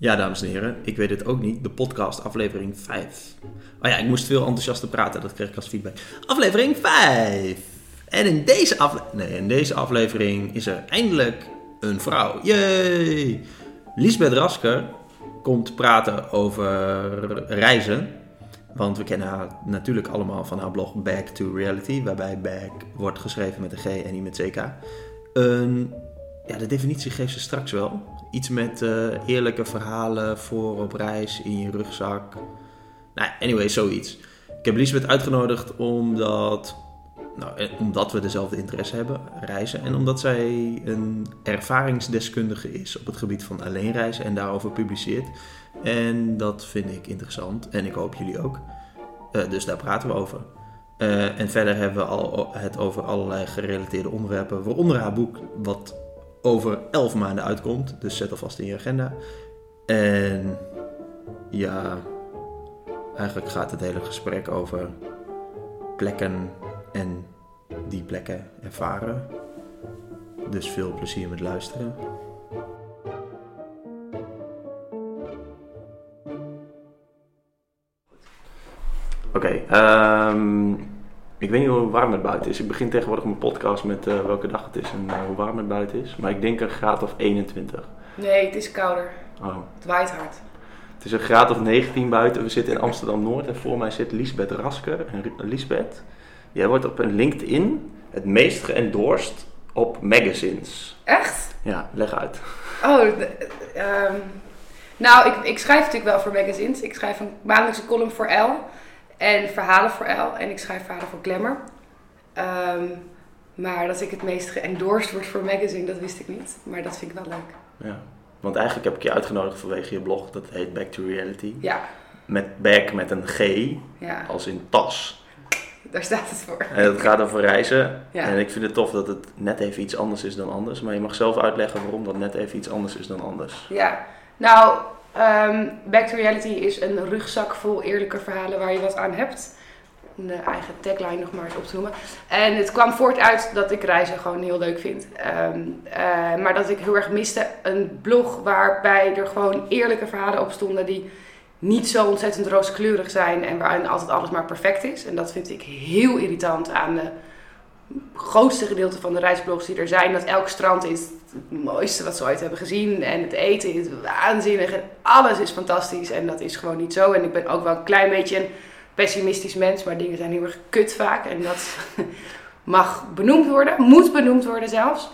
Ja, dames en heren, ik weet het ook niet. De podcast, aflevering 5. Oh ja, ik moest veel enthousiaster praten, dat kreeg ik als feedback. Aflevering 5! En in deze, afle nee, in deze aflevering is er eindelijk een vrouw. Yay! Lisbeth Rasker komt praten over reizen. Want we kennen haar natuurlijk allemaal van haar blog Back to Reality, waarbij back wordt geschreven met een G en niet met CK. Een, ja, de definitie geeft ze straks wel. Iets met eh, eerlijke verhalen voor op reis in je rugzak. Nou, anyway, zoiets. Ik heb Lisbeth uitgenodigd omdat, nou, eh, omdat we dezelfde interesse hebben, reizen. En omdat zij een ervaringsdeskundige is op het gebied van alleen reizen en daarover publiceert. En dat vind ik interessant en ik hoop jullie ook. Eh, dus daar praten we over. Uh, en verder hebben we al het over allerlei gerelateerde onderwerpen, waaronder haar boek, wat over elf maanden uitkomt. Dus zet alvast in je agenda. En ja, eigenlijk gaat het hele gesprek over plekken en die plekken ervaren. Dus veel plezier met luisteren. Oké, um, ik weet niet hoe warm het buiten is. Ik begin tegenwoordig mijn podcast met uh, welke dag het is en uh, hoe warm het buiten is. Maar ik denk een graad of 21. Nee, het is kouder. Oh. Het waait hard. Het is een graad of 19 buiten. We zitten in Amsterdam-Noord en voor mij zit Lisbeth Rasker. En Lisbeth, jij wordt op een LinkedIn het meest geëndorst op magazines. Echt? Ja, leg uit. Oh, um, nou, ik, ik schrijf natuurlijk wel voor magazines. Ik schrijf een maandelijkse column voor L. En verhalen voor Elle. En ik schrijf verhalen voor Glamour. Um, maar dat ik het meest geëndorsed word voor magazine, dat wist ik niet. Maar dat vind ik wel leuk. Ja, want eigenlijk heb ik je uitgenodigd vanwege je blog. Dat heet Back to Reality. Ja. Met back met een G. Ja. Als in tas. Daar staat het voor. En het gaat over reizen. Ja. En ik vind het tof dat het net even iets anders is dan anders. Maar je mag zelf uitleggen waarom dat net even iets anders is dan anders. Ja, nou, Um, Back to Reality is een rugzak vol eerlijke verhalen waar je wat aan hebt. Om de eigen tagline nog maar eens op te noemen. En het kwam voort uit dat ik reizen gewoon heel leuk vind. Um, uh, maar dat ik heel erg miste een blog waarbij er gewoon eerlijke verhalen op stonden die niet zo ontzettend rooskleurig zijn en waarin altijd alles maar perfect is. En dat vind ik heel irritant aan de grootste gedeelte van de reisblogs die er zijn. Dat elk strand is het mooiste wat ze ooit hebben gezien. En het eten is waanzinnig. En alles is fantastisch. En dat is gewoon niet zo. En ik ben ook wel een klein beetje een pessimistisch mens. Maar dingen zijn heel erg kut vaak. En dat mag benoemd worden. Moet benoemd worden zelfs.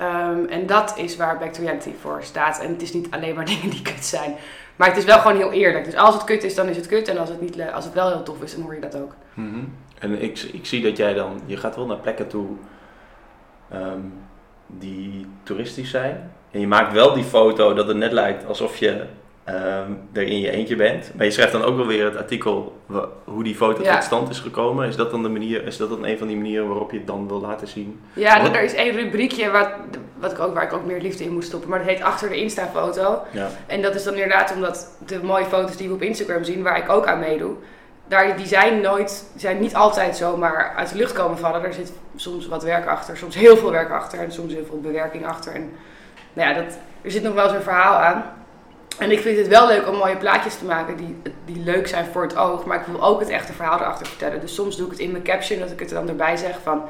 Um, en dat is waar Back to Reality voor staat. En het is niet alleen maar dingen die kut zijn. Maar het is wel gewoon heel eerlijk. Dus als het kut is, dan is het kut. En als het, niet, als het wel heel tof is, dan hoor je dat ook. -hmm. En ik, ik zie dat jij dan, je gaat wel naar plekken toe um, die toeristisch zijn. En je maakt wel die foto dat het net lijkt alsof je um, er in je eentje bent. Maar je schrijft dan ook wel weer het artikel hoe die foto ja. tot stand is gekomen. Is dat dan de manier, is dat dan een van die manieren waarop je het dan wil laten zien? Ja, Wat? er is één rubriekje wat, wat ik ook, waar ik ook meer liefde in moet stoppen. Maar dat heet achter de Insta-foto. Ja. En dat is dan inderdaad omdat de mooie foto's die we op Instagram zien, waar ik ook aan meedoe daar, die zijn nooit, zijn niet altijd zomaar uit de lucht komen vallen. Er zit soms wat werk achter, soms heel veel werk achter en soms heel veel bewerking achter. En nou ja, dat, er zit nog wel zo'n verhaal aan. En ik vind het wel leuk om mooie plaatjes te maken die, die leuk zijn voor het oog. Maar ik wil ook het echte verhaal erachter vertellen. Dus soms doe ik het in mijn caption, dat ik het er dan erbij zeg van...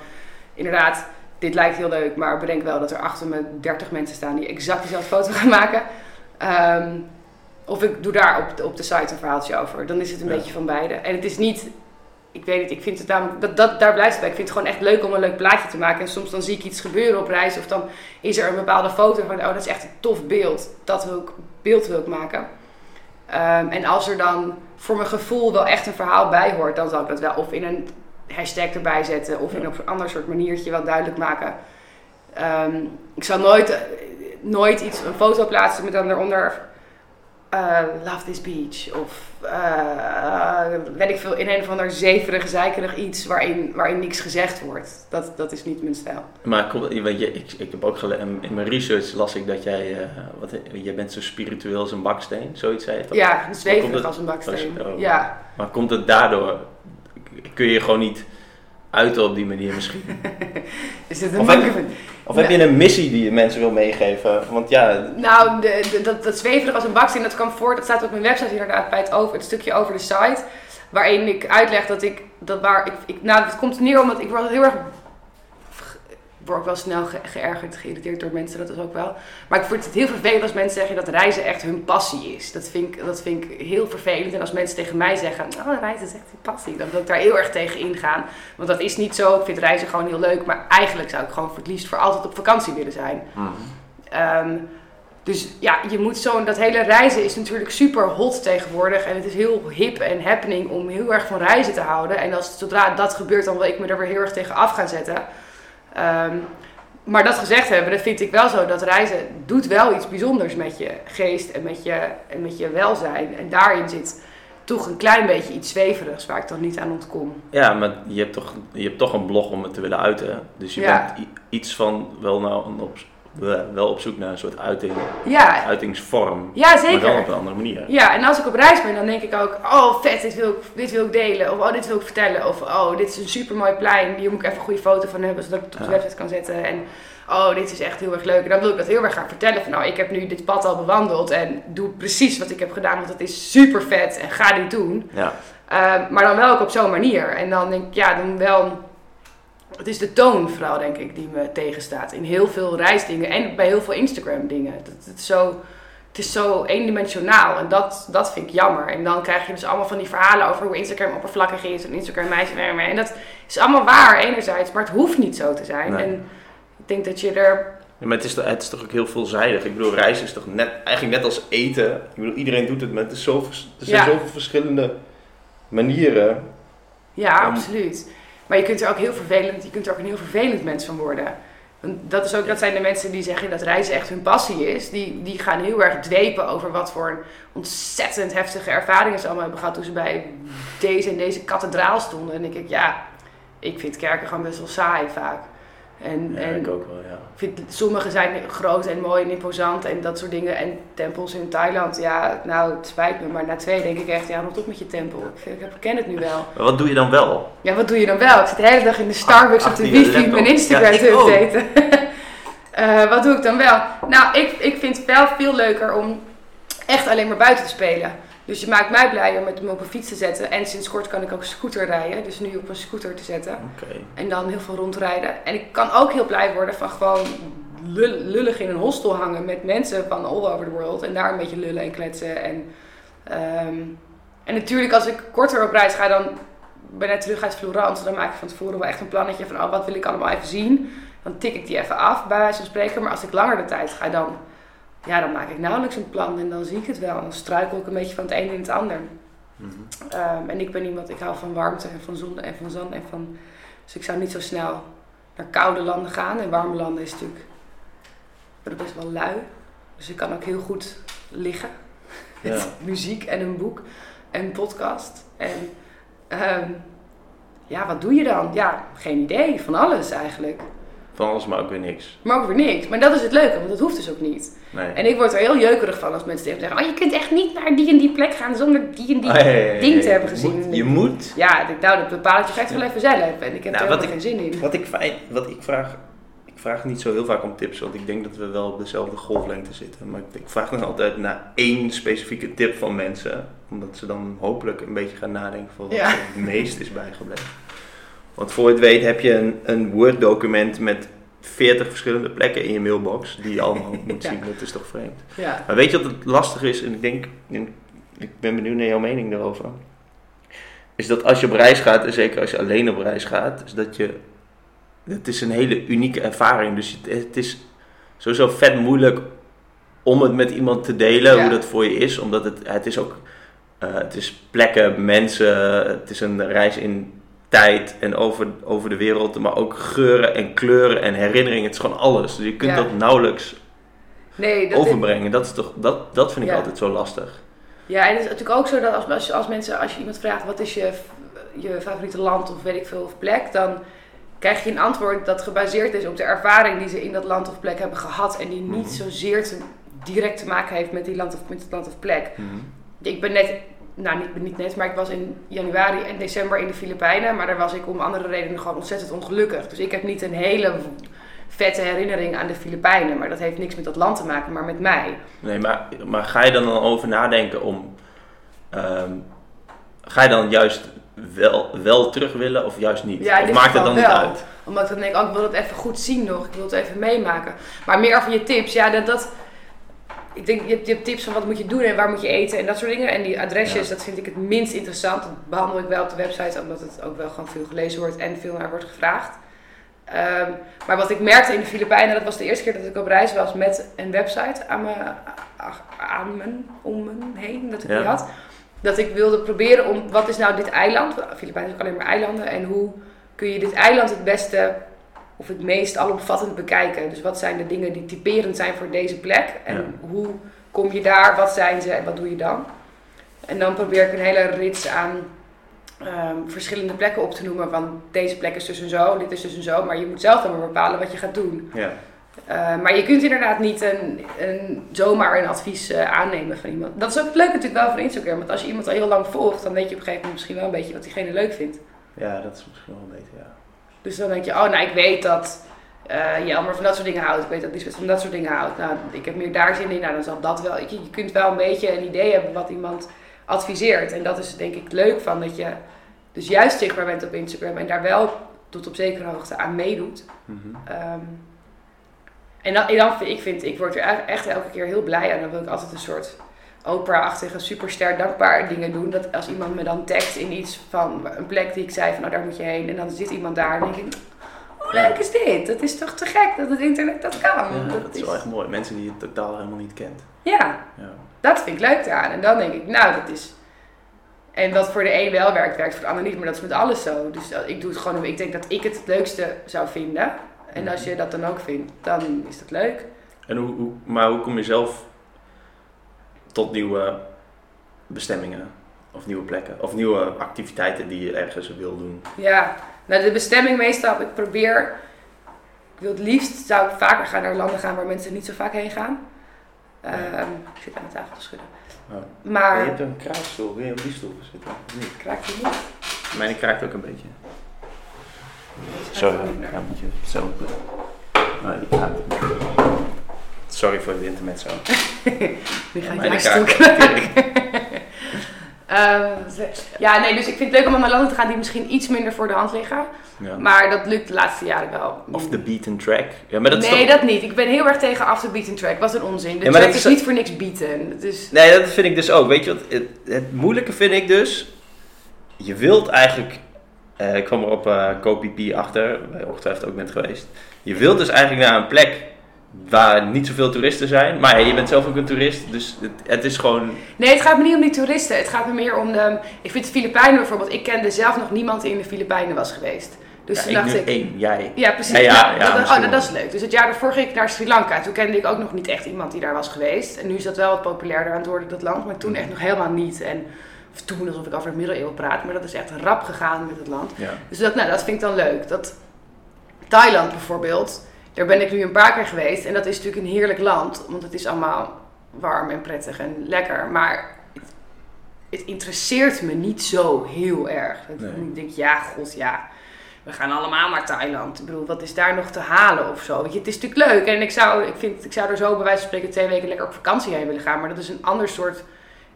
Inderdaad, dit lijkt heel leuk, maar bedenk wel dat er achter me 30 mensen staan die exact dezelfde foto gaan maken. Um, of ik doe daar op de, op de site een verhaaltje over. Dan is het een beetje van beide. En het is niet, ik weet het, ik vind het namelijk, dat, dat, daar blijft het bij. Ik vind het gewoon echt leuk om een leuk plaatje te maken. En soms dan zie ik iets gebeuren op reis. Of dan is er een bepaalde foto van, oh dat is echt een tof beeld. Dat wil ik, beeld wil ik maken. Um, en als er dan voor mijn gevoel wel echt een verhaal bij hoort, dan zal ik dat wel of in een hashtag erbij zetten. Of in een ander soort maniertje wel duidelijk maken. Um, ik zal nooit, nooit iets, een foto plaatsen met dan eronder uh, Love This Beach. Of uh, weet ik veel, in een of ander zeverig, zeikerig iets waarin, waarin niks gezegd wordt. Dat, dat is niet mijn stijl. Maar weet je, ik, ik heb ook in mijn research las ik dat jij, uh, wat, jij bent zo spiritueel als een baksteen, zoiets zei je Ja, zweverig als een baksteen. Oh, ja. Maar komt het daardoor, kun je gewoon niet uiten op die manier misschien? is dit een Of heb je een missie die je mensen wil meegeven? Want ja, Nou, de, dat, dat zweverig als een baksteen, dat kwam voort. Dat staat op mijn website inderdaad bij het, over, het stukje over de site. Waarin ik uitleg dat ik, dat waar, ik, ik nou, het komt neer omdat ik word heel erg, word ook wel snel ge- geërgerd, geïrriteerd door mensen, dat is ook wel. Maar ik vind het heel vervelend als mensen zeggen dat reizen echt hun passie is. Dat vind ik, dat vind ik heel vervelend. En als mensen tegen mij zeggen, oh, reizen is echt hun passie, dan wil ik daar heel erg tegen ingaan. Want dat is niet zo. Ik vind reizen gewoon heel leuk, maar eigenlijk zou ik gewoon voor het liefst voor altijd op vakantie willen zijn. Ehm, dus ja, je moet zo'n, dat hele reizen is natuurlijk super hot tegenwoordig. En het is heel hip en happening om heel erg van reizen te houden. En als, zodra dat gebeurt, dan wil ik me er weer heel erg tegen af gaan zetten. Ehm, maar dat gezegd hebben, dan vind ik wel zo dat reizen doet wel iets bijzonders met je geest en met je, en met je welzijn. En daarin zit toch een klein beetje iets zweverigs waar ik dan niet aan ontkom. ja maar je hebt, toch, je hebt toch een blog om het te willen uiten. Dus je Ja. bent iets van wel, nou, een op, wel op zoek naar een soort uiting, Ja, uitingsvorm. ja Maar zeker. wel op een andere manier. Ja, en als ik op reis ben, dan denk ik ook, oh vet, dit wil ik, dit wil ik delen. Of oh, dit wil ik vertellen. Of oh, dit is een super mooi plein. Hier moet ik even een goede foto van hebben, zodat ik het op de Ja. website kan zetten. En oh, dit is echt heel erg leuk. En dan wil ik dat heel erg gaan vertellen. Van nou, ik heb nu dit pad al bewandeld en doe precies wat ik heb gedaan, want het is super vet. En ga dit doen. Ja. Uh, maar dan wel ook op zo'n manier. En dan denk ik, ja, dan wel... Het is de toon vooral, denk ik, die me tegenstaat. In heel veel reisdingen en bij heel veel Instagram dingen. Het, het, is zo, het is zo eendimensionaal en dat, dat vind ik jammer. En dan krijg je dus allemaal van die verhalen over hoe Instagram oppervlakkig is. En Instagram meisje En dat is allemaal waar enerzijds, maar het hoeft niet zo te zijn. Nee. En ik denk dat je er... Ja, maar het is, het is toch ook heel veelzijdig. Ik bedoel, reizen is toch net, eigenlijk net als eten. Ik bedoel, iedereen doet het, maar het is zo, vers- er zijn Ja. zoveel verschillende manieren. Ja, Om- absoluut. Maar je kunt er ook heel vervelend, je kunt er ook een heel vervelend mens van worden. Dat, is ook, dat zijn de mensen die zeggen dat reizen echt hun passie is. Die, die gaan heel erg dwepen over wat voor ontzettend heftige ervaringen ze allemaal hebben gehad toen ze bij deze en deze kathedraal stonden. En ik denk, ja, ik vind kerken gewoon best wel saai vaak. En, Ja, en ik ook wel, ja. vind, sommige zijn groot en mooi en imposant en dat soort dingen. En tempels in Thailand, ja, nou, het spijt me. Maar na twee denk ik echt, ja, rot op met je tempel. Ik, ken het nu wel. Maar wat doe je dan wel? Ja, wat doe je dan wel? Ik zit de hele dag in de Starbucks op de wifi mijn Instagram Ja, te updaten. Eh, wat doe ik dan wel? Nou, ik, ik vind het wel veel leuker om echt alleen maar buiten te spelen. Dus je maakt mij blij om met me op een fiets te zetten. En sinds kort kan ik ook scooter rijden. Dus nu op een scooter te zetten. En dan heel veel rondrijden. En ik kan ook heel blij worden van gewoon lul- lullig in een hostel hangen met mensen van all over the world. En daar een beetje lullen en kletsen. En, ehm, en natuurlijk als ik korter op reis ga, dan ben ik terug uit Florence. Dan maak ik van tevoren wel echt een plannetje van oh, wat wil ik allemaal even zien. Dan tik ik die even af bij wijze van spreken. Maar als ik langer de tijd ga, dan, ja, dan maak ik nauwelijks een plan. En dan zie ik het wel. En dan struikel ik een beetje van het een in het ander. Mhm. Ehm, en ik ben iemand, ik hou van warmte en van zon en van zand en van... Dus ik zou niet zo snel naar koude landen gaan. En warme landen is natuurlijk... Ik ben ook best wel lui. Dus ik kan ook heel goed liggen. Met muziek en een boek en een podcast. En ehm, ja, wat doe je dan? Ja, geen idee. Van alles eigenlijk. Alles, maar ook weer niks. Maar ook weer niks. Maar dat is het leuke, want dat hoeft dus ook niet. Nee. En ik word er heel jeukerig van als mensen tegen me zeggen... Oh, je kunt echt niet naar die en die plek gaan zonder die en die ja, ja, ja, ding te hebben Je gezien. moet- Je moet. Ja, ik nou, dat bepaal ik echt wel even zelf. En ik heb Nou, er wat helemaal geen zin in. Wat ik, fijn, wat ik vraag, ik vraag niet zo heel vaak om tips, want ik denk dat we wel op dezelfde golflengte zitten. Maar ik, ik vraag dan altijd naar één specifieke tip van mensen, omdat ze dan hopelijk een beetje gaan nadenken van wat het meest is bijgebleven. Want voor je het weet heb je een, een Word-document met 40 verschillende plekken in je mailbox die je allemaal moet Ja. zien. Dat is toch vreemd. Ja. Maar weet je wat het lastig is? En ik denk, en ik ben benieuwd naar jouw mening daarover. Is dat als je op reis gaat, en zeker als je alleen op reis gaat, is dat je. Het is een hele unieke ervaring. Dus het, het is sowieso vet moeilijk om het met iemand te delen, Ja. hoe dat voor je is. Omdat het, het is ook. eh, het is plekken, mensen, het is een reis in tijd en over, over de wereld, maar ook geuren en kleuren en herinneringen. Het is gewoon alles. Dus je kunt Ja. dat nauwelijks Nee, dat overbrengen. Dat, is toch, dat, dat vind ik Ja. altijd zo lastig. Ja, en het is natuurlijk ook zo dat als, als, als mensen, als je iemand vraagt wat is je, je favoriete land of weet ik veel of plek, dan krijg je een antwoord dat gebaseerd is op de ervaring die ze in dat land of plek hebben gehad en die niet Mhm. zozeer te, direct te maken heeft met die land of met het land of plek. Ik ben net, nou niet, niet net, maar ik was in januari en december in de Filipijnen. Maar daar was ik om andere redenen gewoon ontzettend ongelukkig. Dus ik heb niet een hele vette herinnering aan de Filipijnen. Maar dat heeft niks met dat land te maken, maar met mij. Nee, maar, maar ga je dan dan over nadenken om... ehm, ga je dan juist wel, wel terug willen of juist niet? Ja, of maakt het dan niet wel. uit? Omdat ik dan denk, oh, ik wil het even goed zien nog. Ik wil het even meemaken. Maar meer over je tips. Ja, dat... dat ik denk, je hebt, je hebt tips van wat moet je doen en waar moet je eten en dat soort dingen. En die adresjes, Ja. dat vind ik het minst interessant. Dat behandel ik wel op de website, omdat het ook wel gewoon veel gelezen wordt en veel naar wordt gevraagd. Ehm, maar wat ik merkte in de Filipijnen, dat was de eerste keer dat ik op reis was met een website aan me, aan me, om me heen, dat ik Ja. die had. Dat ik wilde proberen om, wat is nou dit eiland? Filipijnen is ook alleen maar eilanden. En hoe kun je dit eiland het beste of het meest alomvattend bekijken? Dus wat zijn de dingen die typerend zijn voor deze plek? En Ja. hoe kom je daar? Wat zijn ze en wat doe je dan? En dan probeer ik een hele rits aan ehm, verschillende plekken op te noemen. Van deze plek is dus en zo, dit is dus en zo. Maar je moet zelf dan maar bepalen wat je gaat doen. Ja. Uh, maar je kunt inderdaad niet een, een, zomaar een advies uh, aannemen van iemand. Dat is ook het leuke natuurlijk wel van Instagram. Want als je iemand al heel lang volgt, dan weet je op een gegeven moment misschien wel een beetje wat diegene leuk vindt. ja, dat is misschien wel beter, ja. Dus dan denk je, oh nou ik weet dat uh, Jelmer van dat soort dingen houdt. Ik weet dat Lisbeth van dat soort dingen houdt. Nou, ik heb meer daar zin in. Nou, dan zal dat wel. Je, je kunt wel een beetje een idee hebben wat iemand adviseert. En dat is denk ik leuk van dat je dus juist zichtbaar bent op Instagram. En daar wel tot op zekere hoogte aan meedoet. Mhm. Um, en dan, en dan vind ik, vind, ik word er echt elke keer heel blij aan. Dan wil ik altijd een soort Oprah-achtige, superster dankbaar dingen doen. Dat als iemand me dan tagt in iets van een plek die ik zei van nou daar moet je heen. En dan zit iemand daar en denk ik, hoe leuk is dit? Dat is toch te gek dat het internet dat kan. Ja, dat, dat is wel echt mooi. Mensen die je totaal helemaal niet kent. Ja, Ja. dat vind ik leuk eraan. En dan denk ik, nou dat is... En wat voor de een wel werkt, werkt voor de ander niet. Maar dat is met alles zo. Dus ik doe het gewoon omdat ik denk dat ik het het leukste zou vinden. En als je dat dan ook vindt, dan is dat leuk. En hoe, hoe, maar hoe kom je zelf tot nieuwe bestemmingen? Of nieuwe plekken? Of nieuwe activiteiten die je ergens wil doen? Ja, nou de bestemming meestal, ik probeer... Ik wil het liefst, zou ik vaker gaan naar landen gaan waar mensen niet zo vaak heen gaan. Um, ik zit aan de tafel te schudden. Oh. Maar... Ja, je hebt een kraakstoel. Wil je op die stoel zitten? Niet? Kraakt je niet? Mijn kraakt ook een beetje. Sorry, ja, moet je doen. Nee, die kraakt. Sorry voor het internet zo. nu stoel kraakt kraken. Um, ja, nee, dus ik vind het leuk om naar landen te gaan die misschien iets minder voor de hand liggen. Ja. Maar dat lukt de laatste jaren wel. Of the beaten track. Ja, maar dat is nee, toch... dat niet. Ik ben heel erg tegen af de beaten track. Wat een onzin. De Ja, track dat is is- niet voor niks beaten. Is... Nee, dat vind ik dus ook. Weet je wat? Het, het moeilijke vind ik dus. Je wilt eigenlijk. eh, ik kwam er op eh CoPP achter, je ongetwijfeld ook bent geweest. Je wilt dus eigenlijk naar een plek waar niet zoveel toeristen zijn. Maar ja, je bent zelf ook een toerist, dus het, het is gewoon. Nee, het gaat me niet om die toeristen. Het gaat me meer om de... Ik vind de Filipijnen bijvoorbeeld... Ik kende zelf nog niemand die in de Filipijnen was geweest. Dus Ja, toen ik dacht ik... één, jij. Ja, precies. Ja, ja, Nou, ja, dat, oh, dat, is leuk. Dus het jaar daarvoor ging ik naar Sri Lanka. Toen kende ik ook nog niet echt iemand die daar was geweest. En nu is dat wel wat populairder aan het worden, dat land. Maar toen echt nog helemaal niet. En of toen alsof ik over de middeleeuwen praat. Maar dat is echt rap gegaan met het land. Ja. Dus dat, nou, dat vind ik dan leuk. Dat Thailand bijvoorbeeld, daar ben ik nu een paar keer geweest. En dat is natuurlijk een heerlijk land, want het is allemaal warm en prettig en lekker. Maar het, het interesseert me niet zo heel erg. Nee. Ik denk, ja, god, ja. We gaan allemaal naar Thailand. Ik bedoel, wat is daar nog te halen of zo? Weet je, het is natuurlijk leuk. En ik zou, ik, vind, ik zou er zo bij wijze van spreken twee weken lekker op vakantie heen willen gaan. Maar dat is een ander soort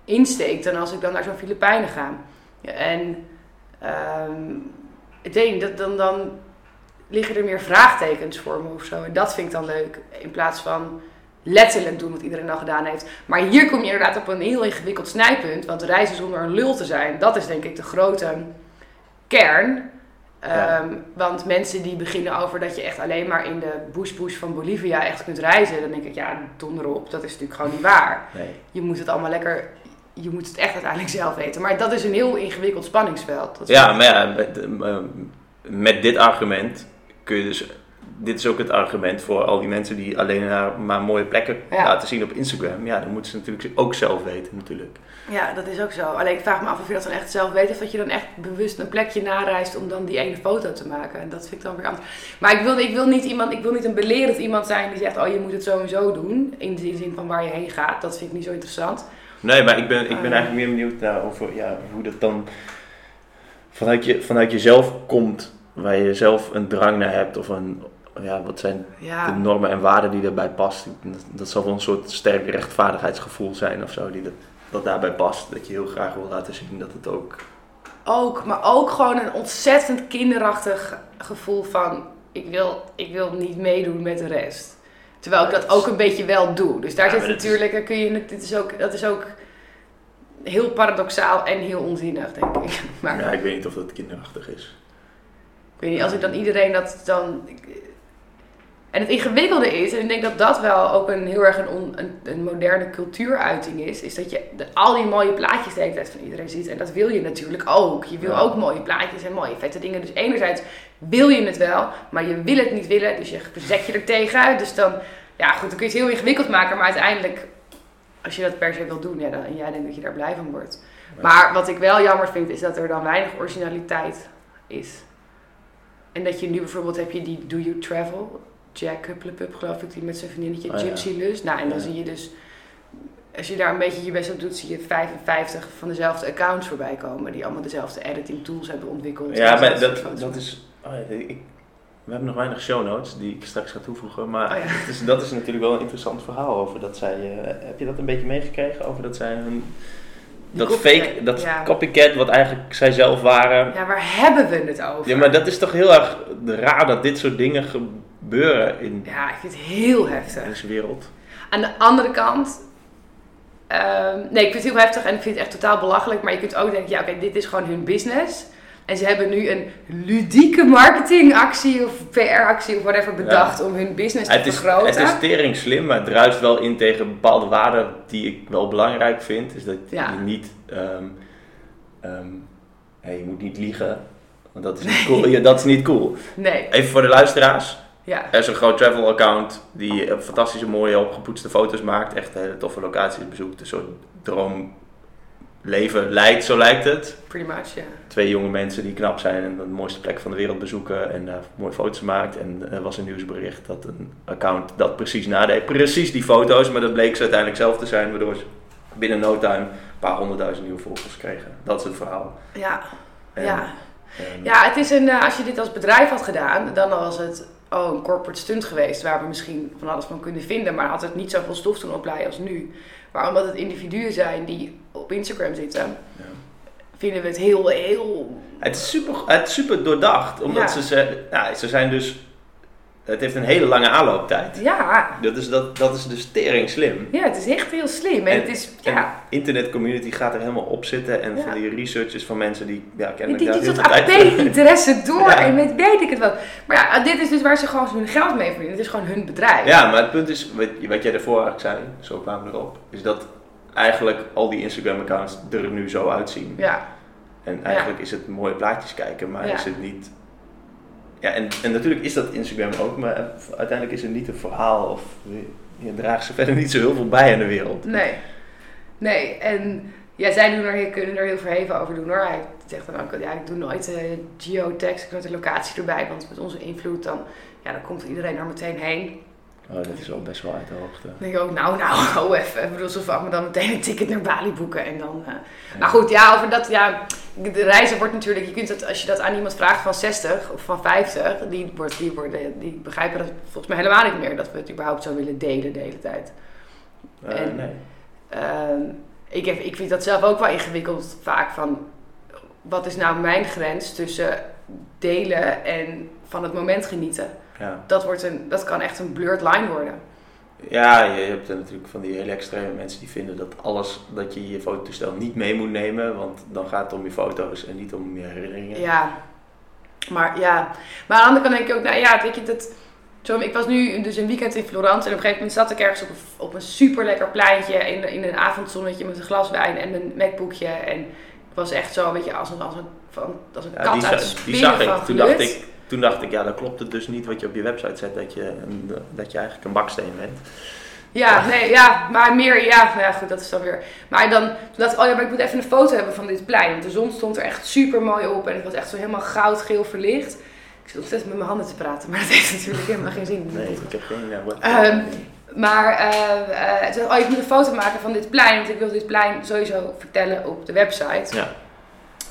insteek dan als ik dan naar zo'n Filipijnen ga. Ja, en ehm, ik niet, dat, dan, dan liggen er meer vraagtekens voor me of zo. En dat vind ik dan leuk. In plaats van letterlijk doen wat iedereen al gedaan heeft. Maar hier kom je inderdaad op een heel ingewikkeld snijpunt. Want reizen zonder een lul te zijn, dat is denk ik de grote kern. Ja. Ehm, want mensen die beginnen over dat je echt alleen maar in de bush-bush van Bolivia echt kunt reizen. Dan denk ik, ja, donder op. Dat is natuurlijk gewoon niet waar. Nee. Je moet het allemaal lekker... Je moet het echt uiteindelijk zelf weten. Maar dat is een heel ingewikkeld spanningsveld. Dat Ja, maar ja, met, eh, met dit argument kun je dus. Dit is ook het argument voor al die mensen die alleen naar maar mooie plekken Ja. laten zien op Instagram. Ja, dan moeten ze natuurlijk ook zelf weten, natuurlijk. Ja, dat is ook zo. Alleen ik vraag me af of je dat dan echt zelf weet. Of dat je dan echt bewust een plekje nareist om dan die ene foto te maken. En dat vind ik dan weer anders. Maar ik wil, ik wil, niet, iemand, ik wil niet een belerend iemand zijn die zegt... Oh, je moet het zo en zo doen. In de zin van waar je heen gaat. Dat vind ik niet zo interessant. Nee, maar ik ben, ik ben Ah. eigenlijk meer benieuwd naar over, ja, hoe dat dan vanuit, je, vanuit jezelf komt. Waar je zelf een drang naar hebt of een, ja, wat zijn Ja. de normen en waarden die daarbij past. Dat, dat zal wel een soort sterk rechtvaardigheidsgevoel zijn of zo, die dat, dat daarbij past. Dat je heel graag wil laten zien dat het ook... Ook, maar ook gewoon een ontzettend kinderachtig gevoel van ik wil, ik wil niet meedoen met de rest. Terwijl ik dat ook een beetje wel doe. Dus daar Ja, zit is- natuurlijk, kun je, dit is ook, dat is ook heel paradoxaal en heel onzinnig, denk ik. Maar Ja, ik weet niet of dat kinderachtig is. Ik weet niet, als ik dan iedereen dat dan. En het ingewikkelde is, en ik denk dat dat wel ook een heel erg een, on- een, een moderne cultuuruiting is, is dat je de- al die mooie plaatjes de hele tijd van iedereen ziet. En dat wil je natuurlijk ook. Je wil Ja. ook mooie plaatjes en mooie vette dingen. Dus enerzijds wil je het wel, maar je wil het niet willen, dus je verzet je er tegen. Dus dan, ja goed, dan kun je het heel ingewikkeld maken, maar uiteindelijk, als je dat per se wil doen, ja, dan, en jij denkt dat je daar blij van wordt. Maar wat ik wel jammer vind, is dat er dan weinig originaliteit is. En dat je nu bijvoorbeeld heb je die Do You Travel, Jack Hupplepup geloof ik, die met zijn vriendinnetje Oh ja. Gypsy Lust. Nou, en dan Ja. zie je dus, als je daar een beetje je best op doet, zie je 55 van dezelfde accounts voorbij komen. Die allemaal dezelfde editing tools hebben ontwikkeld. Ja, maar dat, dat is... oh ja, ik, we hebben nog weinig show notes die ik straks ga toevoegen. Maar Oh ja. is, dat is natuurlijk wel een interessant verhaal over dat zij... eh, heb je dat een beetje meegekregen? Over dat zij hun... Dat copycat, fake, dat ja. copycat wat eigenlijk zij zelf waren. Ja, waar hebben we het over? Ja, maar dat is toch heel erg raar dat dit soort dingen gebeuren in Ja, ik vind het heel heftig. deze wereld. Aan de andere kant, ehm, nee, ik vind het heel heftig en ik vind het echt totaal belachelijk. Maar je kunt ook denken, ja, oké, dit is gewoon hun business. En ze hebben nu een ludieke marketingactie of PR-actie of whatever bedacht om hun business te Het is, vergroten. het is tering slim, maar het druist wel in tegen bepaalde waarden die ik wel belangrijk vind. Is dat Ja. je niet... ehm, ehm, je moet niet liegen, want dat is niet cool. Ja, dat is niet cool. Nee, Even voor de luisteraars. ja. Er is een groot travel account die eh, fantastische mooie opgepoetste foto's maakt. Echt hele toffe locaties bezoekt. Een soort droomleven leidt, zo lijkt het. Pretty much, ja. Twee jonge mensen die knap zijn en de mooiste plek van de wereld bezoeken en daar mooie foto's maakt. En er was een nieuwsbericht dat een account dat precies nadeed. Precies die foto's, maar dat bleek ze uiteindelijk zelf te zijn. Waardoor ze binnen no time een paar honderdduizend nieuwe volgers kregen. Dat is het verhaal. Ja, En, ja. en- ja het is een, eh, als je dit als bedrijf had gedaan, dan was het oh, een corporate stunt geweest waar we misschien van alles van kunnen vinden, maar had het niet zoveel stof toen opleiden als nu. Maar omdat het individuen zijn die op Instagram zitten, ja. vinden we het heel, heel Het is super, het is super doordacht, omdat Ja. ze, ze, ja, ze zijn dus, het heeft een hele lange aanlooptijd. Ja, Dat is, dat, dat is dus tering slim. ja, het is echt heel slim. En, En- het is, ja, Internet community gaat er helemaal op zitten en Ja. van die researches van mensen die, ja, kennelijk die, die tijd voor AP-interesse door Ja. en met weet ik het wat. Maar ja, dit is dus waar ze gewoon hun geld mee verdienen. Het is gewoon hun bedrijf. Ja, maar het punt is, wat, wat jij daarvoor eigenlijk zei, zo kwamen we erop, is dat eigenlijk al die Instagram accounts er nu zo uitzien. Ja, En eigenlijk is het mooie plaatjes kijken, maar is het niet... Ja, en, en natuurlijk is dat Instagram ook, maar uiteindelijk is het niet een verhaal of je draagt ze verder niet zo heel veel bij in de wereld. nee. Nee, en ja, zij doen er, kunnen er heel verheven over doen hoor. Hij zegt dan ook, ja, ik doe nooit eh geotags, ik doe nooit de locatie erbij, want met onze invloed dan, ja, dan komt iedereen er meteen heen. Oh, dat is wel best wel uit de hoogte. Dan denk ik ook, nou, nou, hou even. Ik bedoel, ze vangen me dan meteen een ticket naar Bali boeken en dan... eh. Maar goed, ja, over dat, ja, de reizen wordt natuurlijk, je kunt het, als je dat aan iemand vraagt van 60 of van 50, die, wordt, die, worden, die begrijpen dat volgens mij helemaal niet meer, dat we het überhaupt zo willen delen de hele tijd. Eh, En- nee. Ehm, ik, heb, ik vind dat zelf ook wel ingewikkeld vaak van, wat is nou mijn grens tussen delen en van het moment genieten? Ja. Dat, wordt een, dat kan echt een blurred line worden. ja, je hebt natuurlijk van die hele extreme mensen die vinden dat alles, dat je je fototoestel niet mee moet nemen, want dan gaat het om je foto's en niet om je herinneringen. Ja, maar ja. Maar aan de andere kant denk ik ook, nou ja, weet je, dat... Zo, ik was nu dus een weekend in Florence en op een gegeven moment zat ik ergens op een, op een super lekker pleintje in, in een avondzonnetje met een glas wijn en een MacBookje. En ik was echt zo, weet je, als een, als een, van, als een Ja, kat die, uit de die zag ik. Toen dacht ik, toen dacht ik, ja, dan klopt het dus niet wat je op je website zet, dat je, een, dat je eigenlijk een baksteen bent. Ja, nee, ja, maar meer, ja, ja, goed, dat is dan weer. Maar dan, toen dacht ik, oh ja, maar ik moet even een foto hebben van dit plein. Want de zon stond er echt super mooi op en het was echt zo helemaal goudgeel verlicht. Ik zit ontzettend met mijn handen te praten, maar dat heeft natuurlijk helemaal geen zin. Nee, ik heb geen uh, Maar eh, eh, toen dacht ik, oh, ik moet een foto maken van dit plein. Want ik wil dit plein sowieso vertellen op de website. Ja.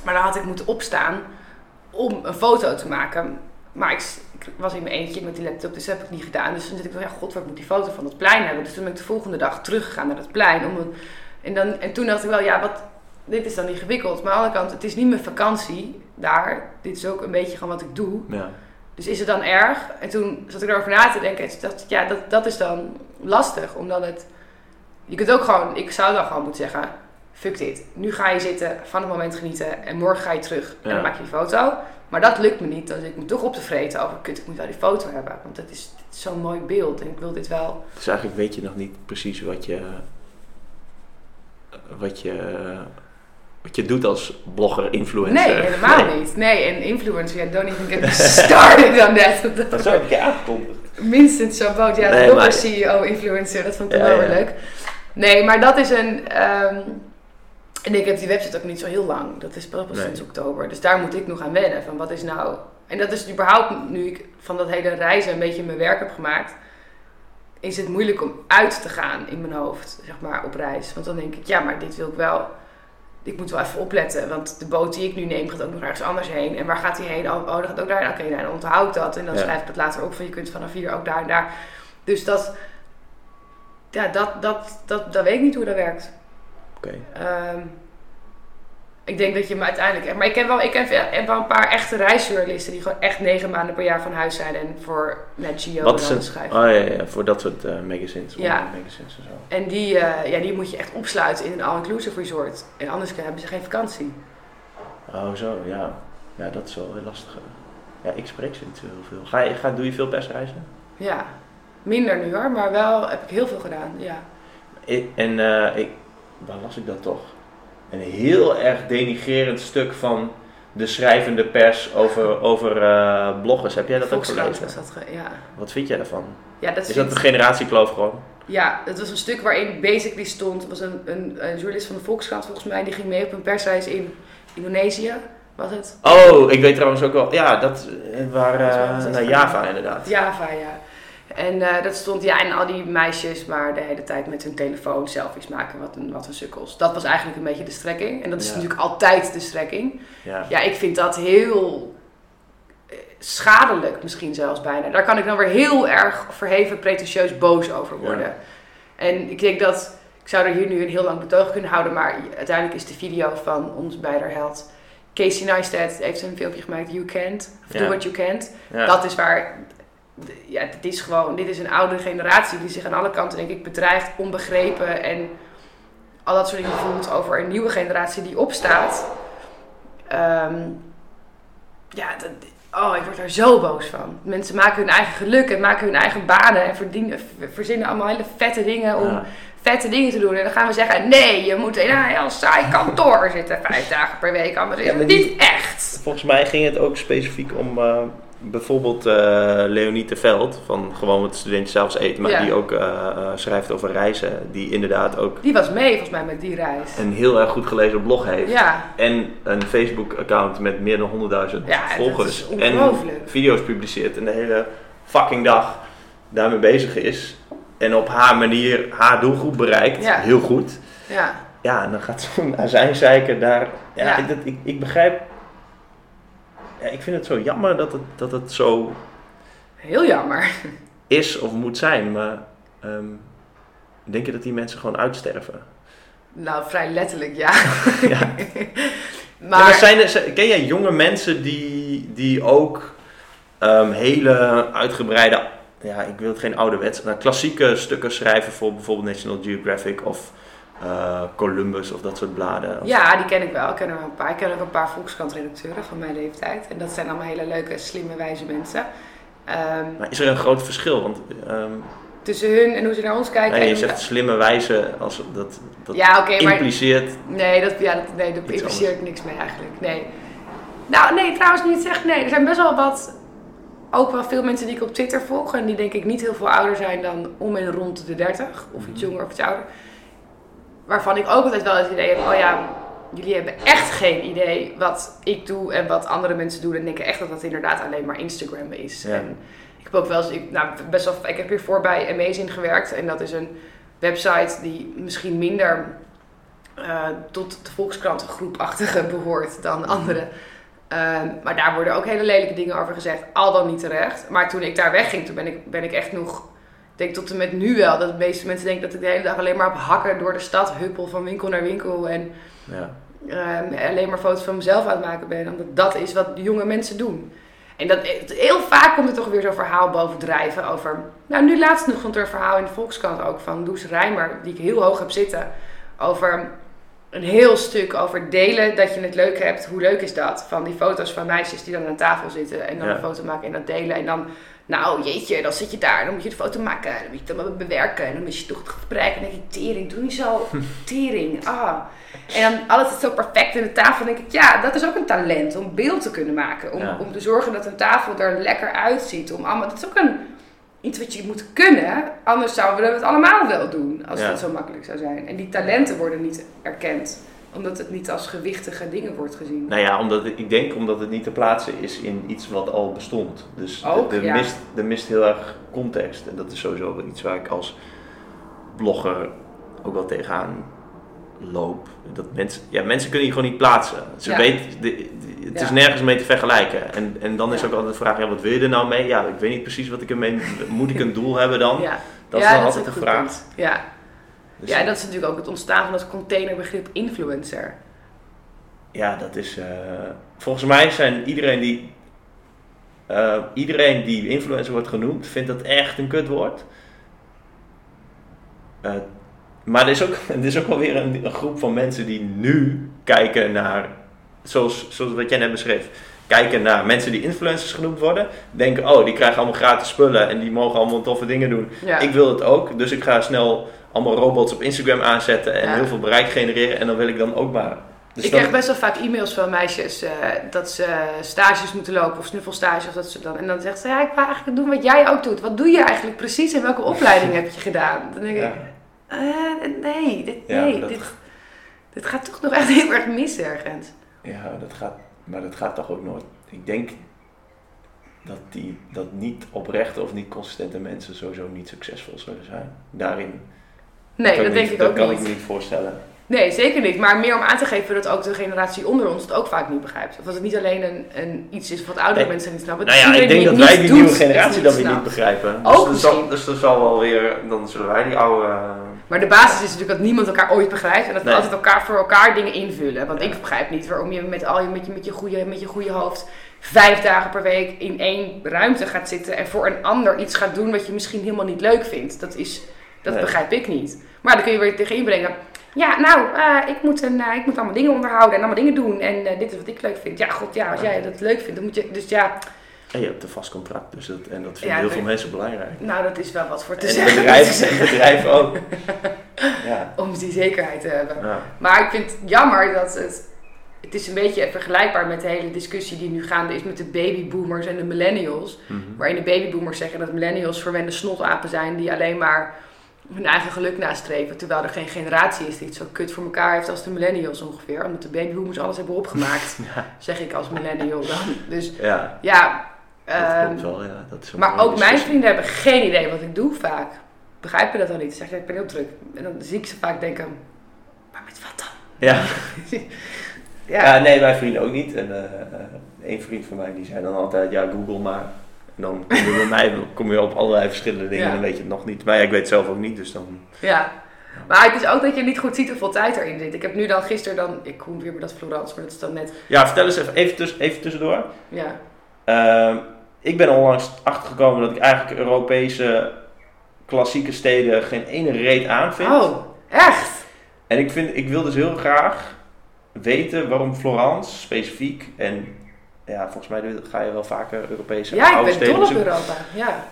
Maar dan had ik moeten opstaan om een foto te maken. Maar ik, was in mijn eentje met die laptop, dus dat heb ik niet gedaan. Dus toen zit ik van, ja god, wat moet die foto van dat plein hebben? Dus toen ben ik de volgende dag teruggegaan naar dat plein. Om een, en, dan, en toen dacht ik wel, ja, wat, dit is dan ingewikkeld. Maar aan de andere kant, het is niet mijn vakantie daar. Dit is ook een beetje gewoon wat ik doe. Ja. Dus is het dan erg? En toen zat ik erover na te denken. En toen dacht ik, ja, dat, dat is dan lastig. Omdat het... Je kunt ook gewoon... Ik zou dan gewoon moeten zeggen... Fuck dit. Nu ga je zitten, van het moment genieten. En morgen ga je terug. En dan maak je die foto. Maar dat lukt me niet. Dan zit ik me toch op te vreten over... Kut, ik moet wel die foto hebben. Want het is, zo'n mooi beeld. En ik wil dit wel... Dus eigenlijk weet je nog niet precies wat je, wat je, wat je doet als blogger, influencer. Nee, helemaal niet. Nee, en influencer, ja, don't even get started on that. Dat zou ik je aangekondigd. Minstens zo'n boot. Ja, Nee, blogger, maar- CEO, influencer, dat vond ik Ja, wel ja. leuk. Nee, maar dat is een... ehm, en ik heb die website ook niet zo heel lang. Dat is pas Nee. sinds oktober. Dus daar moet ik nog aan wennen. Van wat is nou... En dat is überhaupt, nu ik van dat hele reizen een beetje mijn werk heb gemaakt... Is het moeilijk om uit te gaan in mijn hoofd, zeg maar, op reis. Want dan denk ik, ja, maar dit wil ik wel... Ik moet wel even opletten, want de boot die ik nu neem gaat ook nog ergens anders heen. En waar gaat die heen? Oh, oh dat gaat ook daar. Oké, nou, dan onthoud ik dat. En dan Ja. schrijf ik het later op van je kunt vanaf hier ook daar en daar. Dus dat, ja, dat, dat, dat, dat weet ik niet hoe dat werkt. Oké. Ehm, ik denk dat je me uiteindelijk... Maar ik heb wel, ik heb, heb wel een paar echte reisjournalisten... die gewoon echt negen maanden per jaar van huis zijn... en voor Net Geo Wat is dan schrijven. Oh ja, ja, voor dat soort eh, magazines. Ja. magazines en zo. En die, eh, ja, die moet je echt opsluiten in een all-inclusive resort. En anders hebben ze geen vakantie. Oh zo, ja. Ja, dat is wel heel lastig. Ja, ik spreek ze niet zo heel veel. Ga je, ga, doe je veel persreizen? Ja, minder nu hoor, maar wel heb ik heel veel gedaan. Ja, Ik, en eh, ik, waar las ik dat toch? Een heel erg denigrerend stuk van de schrijvende pers over, over eh, bloggers. Heb jij dat ook gelezen? was dat. ge- Ja, Wat vind jij daarvan? ja dat Is vindt- dat een generatiekloof gewoon? Ja, het was een stuk waarin basically stond, er was een, een, een journalist van de Volkskrant volgens mij, die ging mee op een persreis in Indonesië, was het? Oh, ik weet trouwens ook wel. Ja, dat eh, waren eh, naar Java inderdaad. Java, ja. En eh, dat stond, ja, en al die meisjes maar de hele tijd met hun telefoon selfies maken, wat een, wat een sukkels. Dat was eigenlijk een beetje de strekking. En dat is Ja. natuurlijk altijd de strekking. Ja. Ja, ik vind dat heel eh, schadelijk misschien zelfs bijna. Daar kan ik dan weer heel erg verheven, pretentieus boos over worden. Ja. En ik denk dat, ik zou er hier nu een heel lang betoog kunnen houden, maar uiteindelijk is de video van ons beider held. Casey Neistat heeft een filmpje gemaakt, You Can't, of Ja. Do What You Can't. Ja. Dat is waar, ja, dit is gewoon, dit is een oude generatie die zich aan alle kanten denk ik bedreigd, onbegrepen en al dat soort dingen voelt over een nieuwe generatie die opstaat. Ehm, ja, dat, oh, ik word daar zo boos van. Mensen maken hun eigen geluk en maken hun eigen banen en verdienen, ver- verzinnen allemaal hele vette dingen om Ja. vette dingen te doen. En dan gaan we zeggen, nee, je moet in een heel saai kantoor zitten vijf dagen per week. Anders Ja, het niet echt. Volgens mij ging het ook specifiek om eh, bijvoorbeeld eh Leonie de Veld van Gewoon wat studenten zelfs eten, maar Ja. die ook eh, eh, schrijft over reizen. Die inderdaad ook Die was mee volgens mij met die reis. een heel erg goed gelezen blog heeft. Ja, En een Facebook-account met meer dan 100.000 Ja, volgers. en video's publiceert en de hele fucking dag daarmee bezig is. En op haar manier haar doelgroep bereikt. Ja. Heel goed. ja. Ja, en dan gaat zo'n azijnzeiker daar... Ja, Ja. Ik, dat, ik, ik begrijp... Ja, ik vind het zo jammer dat het, dat het zo Heel jammer. is of moet zijn. Maar ehm, denk je dat die mensen gewoon uitsterven? Nou, vrij letterlijk, ja. Ja. maar, maar zijn er, ken jij jonge mensen die, die ook ehm, hele uitgebreide, ja, ik wil het geen ouderwets, maar klassieke stukken schrijven voor bijvoorbeeld National Geographic of eh, Columbus of dat soort bladen? Of- ja, die ken ik wel. Ik ken er een paar. Ik ken ook een paar Volkskrant-redacteuren van mijn leeftijd. En dat zijn allemaal hele leuke, slimme, wijze mensen. Ehm, Maar is er een groot verschil? Want ehm, tussen hun en hoe ze naar ons kijken. nee, je zegt slimme wijze, als dat, dat ja, oké, maar impliceert. Nee, dat, ja, dat, nee, dat Iets impliceer ik niks mee eigenlijk. Nee. Nou, nee, trouwens niet zeg. Nee, er zijn best wel wat... Ook wel veel mensen die ik op Twitter volg. En die denk ik niet heel veel ouder zijn dan om en rond de 30. Of iets jonger of iets ouder. Waarvan ik ook altijd wel het idee heb... Oh ja, jullie hebben echt geen idee wat ik doe en wat andere mensen doen. En denken echt dat dat inderdaad alleen maar Instagram is. Ja. En ik heb ook wel eens... Ik, nou, best wel, ik heb hiervoor bij Amazing gewerkt. En dat is een website die misschien minder eh, tot de Volkskrant groepachtige behoort dan andere Ehm, maar daar worden ook hele lelijke dingen over gezegd, al dan niet terecht. Maar toen ik daar wegging, toen ben ik, ben ik echt nog, denk tot en met nu wel, dat de meeste mensen denken dat ik de hele dag alleen maar op hakken door de stad huppel van winkel naar winkel. En Ja. ehm, alleen maar foto's van mezelf aan het maken ben. Omdat dat is wat jonge mensen doen. En dat, heel vaak komt er toch weer zo'n verhaal bovendrijven over... Nou, nu laatst nog stond er een verhaal in de Volkskrant ook van Loes Rijmer, die ik heel hoog heb zitten. Over een heel stuk over delen dat je het leuk hebt. Hoe leuk is dat? Van die foto's van meisjes die dan aan tafel zitten en dan Ja. een foto maken en dat delen. En dan, nou jeetje, dan zit je daar, dan moet je de foto maken, dan moet je het allemaal bewerken. En dan moet je toch het gesprek en dan denk ik, tering, doe niet zo, tering, ah. En dan alles is zo perfect in de tafel. Dan denk ik, ja, dat is ook een talent om beeld te kunnen maken. Om, Ja. om te zorgen dat een tafel er lekker uitziet. Om allemaal, dat is ook een, iets wat je moet kunnen. Anders zouden we het allemaal wel doen. Als Ja. het zo makkelijk zou zijn. En die talenten worden niet erkend. Omdat het niet als gewichtige dingen wordt gezien. Nou ja, omdat het- ik denk omdat het niet te plaatsen is in iets wat al bestond. Dus de- Ook, er, ja. mist, er mist heel erg context. En dat is sowieso wel iets waar ik als blogger ook wel tegenaan loop. Dat mensen, ja, mensen kunnen je gewoon niet plaatsen. Ze Ja. weten, de, de- het is nergens mee te vergelijken. En, en dan is Ja. ook altijd de vraag, ja, wat wil je er nou mee? Ja, ik weet niet precies wat ik ermee... Moet ik een doel hebben dan? Ja, Dat is dan altijd een de vraag. punt. Ja. Dus ja, dat is natuurlijk ook het ontstaan van het containerbegrip influencer. Ja, dat is. eh, volgens mij zijn iedereen die. eh, iedereen die influencer wordt genoemd, vindt dat echt een kutwoord. Eh, maar er is ook, er is ook wel weer een, een groep van mensen die nu kijken naar. Zoals, zoals wat jij net beschreef. Kijken naar mensen die influencers genoemd worden. Denken, oh, die krijgen allemaal gratis spullen en die mogen allemaal toffe dingen doen. Ja. Ik wil het ook, dus ik ga snel allemaal robots op Instagram aanzetten en Ja. heel veel bereik genereren. En dan wil ik dan ook maar. Dus ik dan- krijg best wel vaak e-mails van meisjes eh, dat ze stages moeten lopen of snuffelstages. Of dat ze dan, en dan zegt ze, ja, ik wil eigenlijk doen wat jij ook doet. Wat doe je eigenlijk precies en welke opleiding heb je gedaan? Dan denk Ja. ik, eh, nee, dit, nee dat- dit, dit gaat toch nog echt heel erg mis ergens. Ja, dat gaat, maar dat gaat toch ook nooit. Ik denk dat, die, dat niet oprechte of niet consistente mensen sowieso niet succesvol zullen zijn. Daarin Nee, kan dat ik denk niet- ik ook dat kan niet. ik me niet voorstellen. Nee, zeker niet. Maar meer om aan te geven dat ook de generatie onder ons het ook vaak niet begrijpt. Of dat het niet alleen een, een iets is wat oudere Nee. mensen niet snappen. Nou ja, ik denk dat wij niet die nieuwe generatie dan weer niet begrijpen. Ook dus, zal, misschien. dus er zal wel weer, dan zullen wij die oude... Maar de basis is natuurlijk dat niemand elkaar ooit begrijpt. En dat we Nee. altijd elkaar voor elkaar dingen invullen. Want Ja. ik begrijp niet waarom je met, al je, met, je, met, je goede, met je goede hoofd vijf dagen per week in één ruimte gaat zitten. En voor een ander iets gaat doen wat je misschien helemaal niet leuk vindt. Dat, is, dat Nee. begrijp ik niet. Maar dan kun je weer tegen inbrengen. Ja, nou, eh, ik, moet een, eh, ik moet allemaal dingen onderhouden en allemaal dingen doen. En eh, dit is wat ik leuk vind. Ja, god, ja, als jij dat leuk vindt, dan moet je... Dus ja, en je hebt een vast contract, dus dat, en dat vinden Ja, heel veel mensen belangrijk. nou, dat is wel wat voor te En zeggen. bedrijven, en bedrijven ook. Ja. Om die zekerheid te hebben. ja. Maar ik vind het jammer dat het. Het is een beetje vergelijkbaar met de hele discussie die nu gaande is met de babyboomers en de millennials. Mhm. Waarin de babyboomers zeggen dat millennials verwende snotapen zijn die alleen maar hun eigen geluk nastreven. Terwijl er geen generatie is die het zo kut voor elkaar heeft als de millennials ongeveer. Omdat de babyboomers alles hebben opgemaakt. Ja. Zeg ik als millennial dan. Dus ja, ja. Dat ehm, klopt wel. Ja. Dat is een maar ook mijn vrienden hebben geen idee wat ik doe vaak. Begrijpen dat dan niet? Ze zeggen, ik ben heel druk. En dan zie ik ze vaak denken, maar met wat dan? Ja. Ja, Ja, nee, mijn vrienden ook niet. En eh, één vriend van mij die zei dan altijd, ja, Google maar. En dan kom je bij mij kom je op allerlei verschillende dingen Ja. en dan weet je het nog niet. Maar ja, ik weet het zelf ook niet, dus dan... Ja, maar het is ook dat je niet goed ziet hoeveel tijd erin zit. Ik heb nu dan gisteren dan, ik kom weer bij dat Florence, maar dat is dan net, Ja, vertel eens even, even, tuss- even tussendoor. ja. Ehm, ik ben onlangs achtergekomen dat ik eigenlijk Europese klassieke steden geen ene reet aan vind. Oh, echt? En ik, vind, ik wil dus heel graag weten waarom Florence specifiek en... Ja, volgens mij ga je wel vaker Europese Ja, ik oude ben steden dol op. Europa, ja.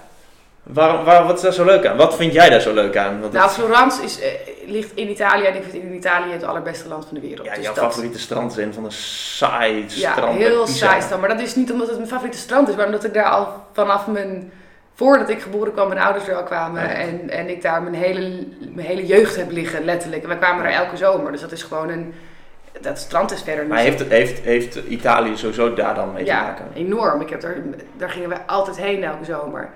Waarom, waar, wat is daar zo leuk aan? Wat vind jij daar zo leuk aan? Want Nou, Florence is, eh, ligt in Italië en ik vind in Italië het allerbeste land van de wereld. ja, Dus jouw dat- favoriete strand is een van de saai Ja, stranden. bij heel saai strand. Maar dat is niet omdat het mijn favoriete strand is, maar omdat ik daar al vanaf mijn... Voordat ik geboren kwam, mijn ouders er al kwamen. Ja. En, en ik daar mijn hele, mijn hele jeugd heb liggen, letterlijk. En wij kwamen er elke zomer. Dus dat is gewoon een... Dat strand is verder Maar heeft, heeft, heeft Italië sowieso daar dan mee te Ja, maken? enorm. Ik heb daar, daar gingen we altijd heen elke zomer.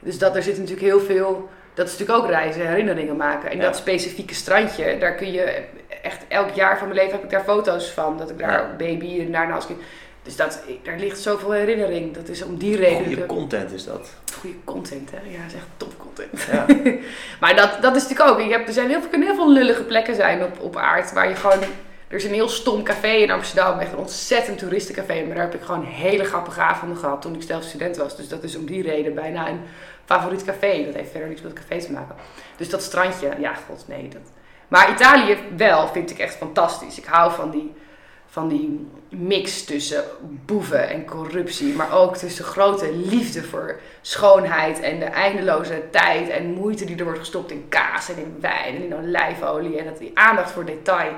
Dus dat, er zit natuurlijk heel veel... Dat is natuurlijk ook reizen, herinneringen maken. En Ja. dat specifieke strandje, daar kun je echt elk jaar van mijn leven heb ik daar foto's van. Dat ik daar Ja. baby en daarna als kind... Dus dat, daar ligt zoveel herinnering. Dat is om die reden. Goede content is dat. Goede content, hè? Ja, dat is echt top content. Ja. maar dat, dat is natuurlijk ook. Je hebt, er zijn heel veel, kunnen heel veel lullige plekken zijn op, op aard. Waar je gewoon. Er is een heel stom café in Amsterdam. Echt een ontzettend toeristencafé. Maar daar heb ik gewoon hele grappige avonden gehad toen ik zelf student was. Dus dat is om die reden bijna een favoriet café. Dat heeft verder niets met café te maken. Dus dat strandje, ja, god nee. Dat... Maar Italië wel vind ik echt fantastisch. Ik hou van die, van die mix tussen boeven en corruptie. Maar ook tussen grote liefde voor schoonheid en de eindeloze tijd en moeite die er wordt gestopt in kaas en in wijn en in olijfolie. En dat die aandacht voor detail,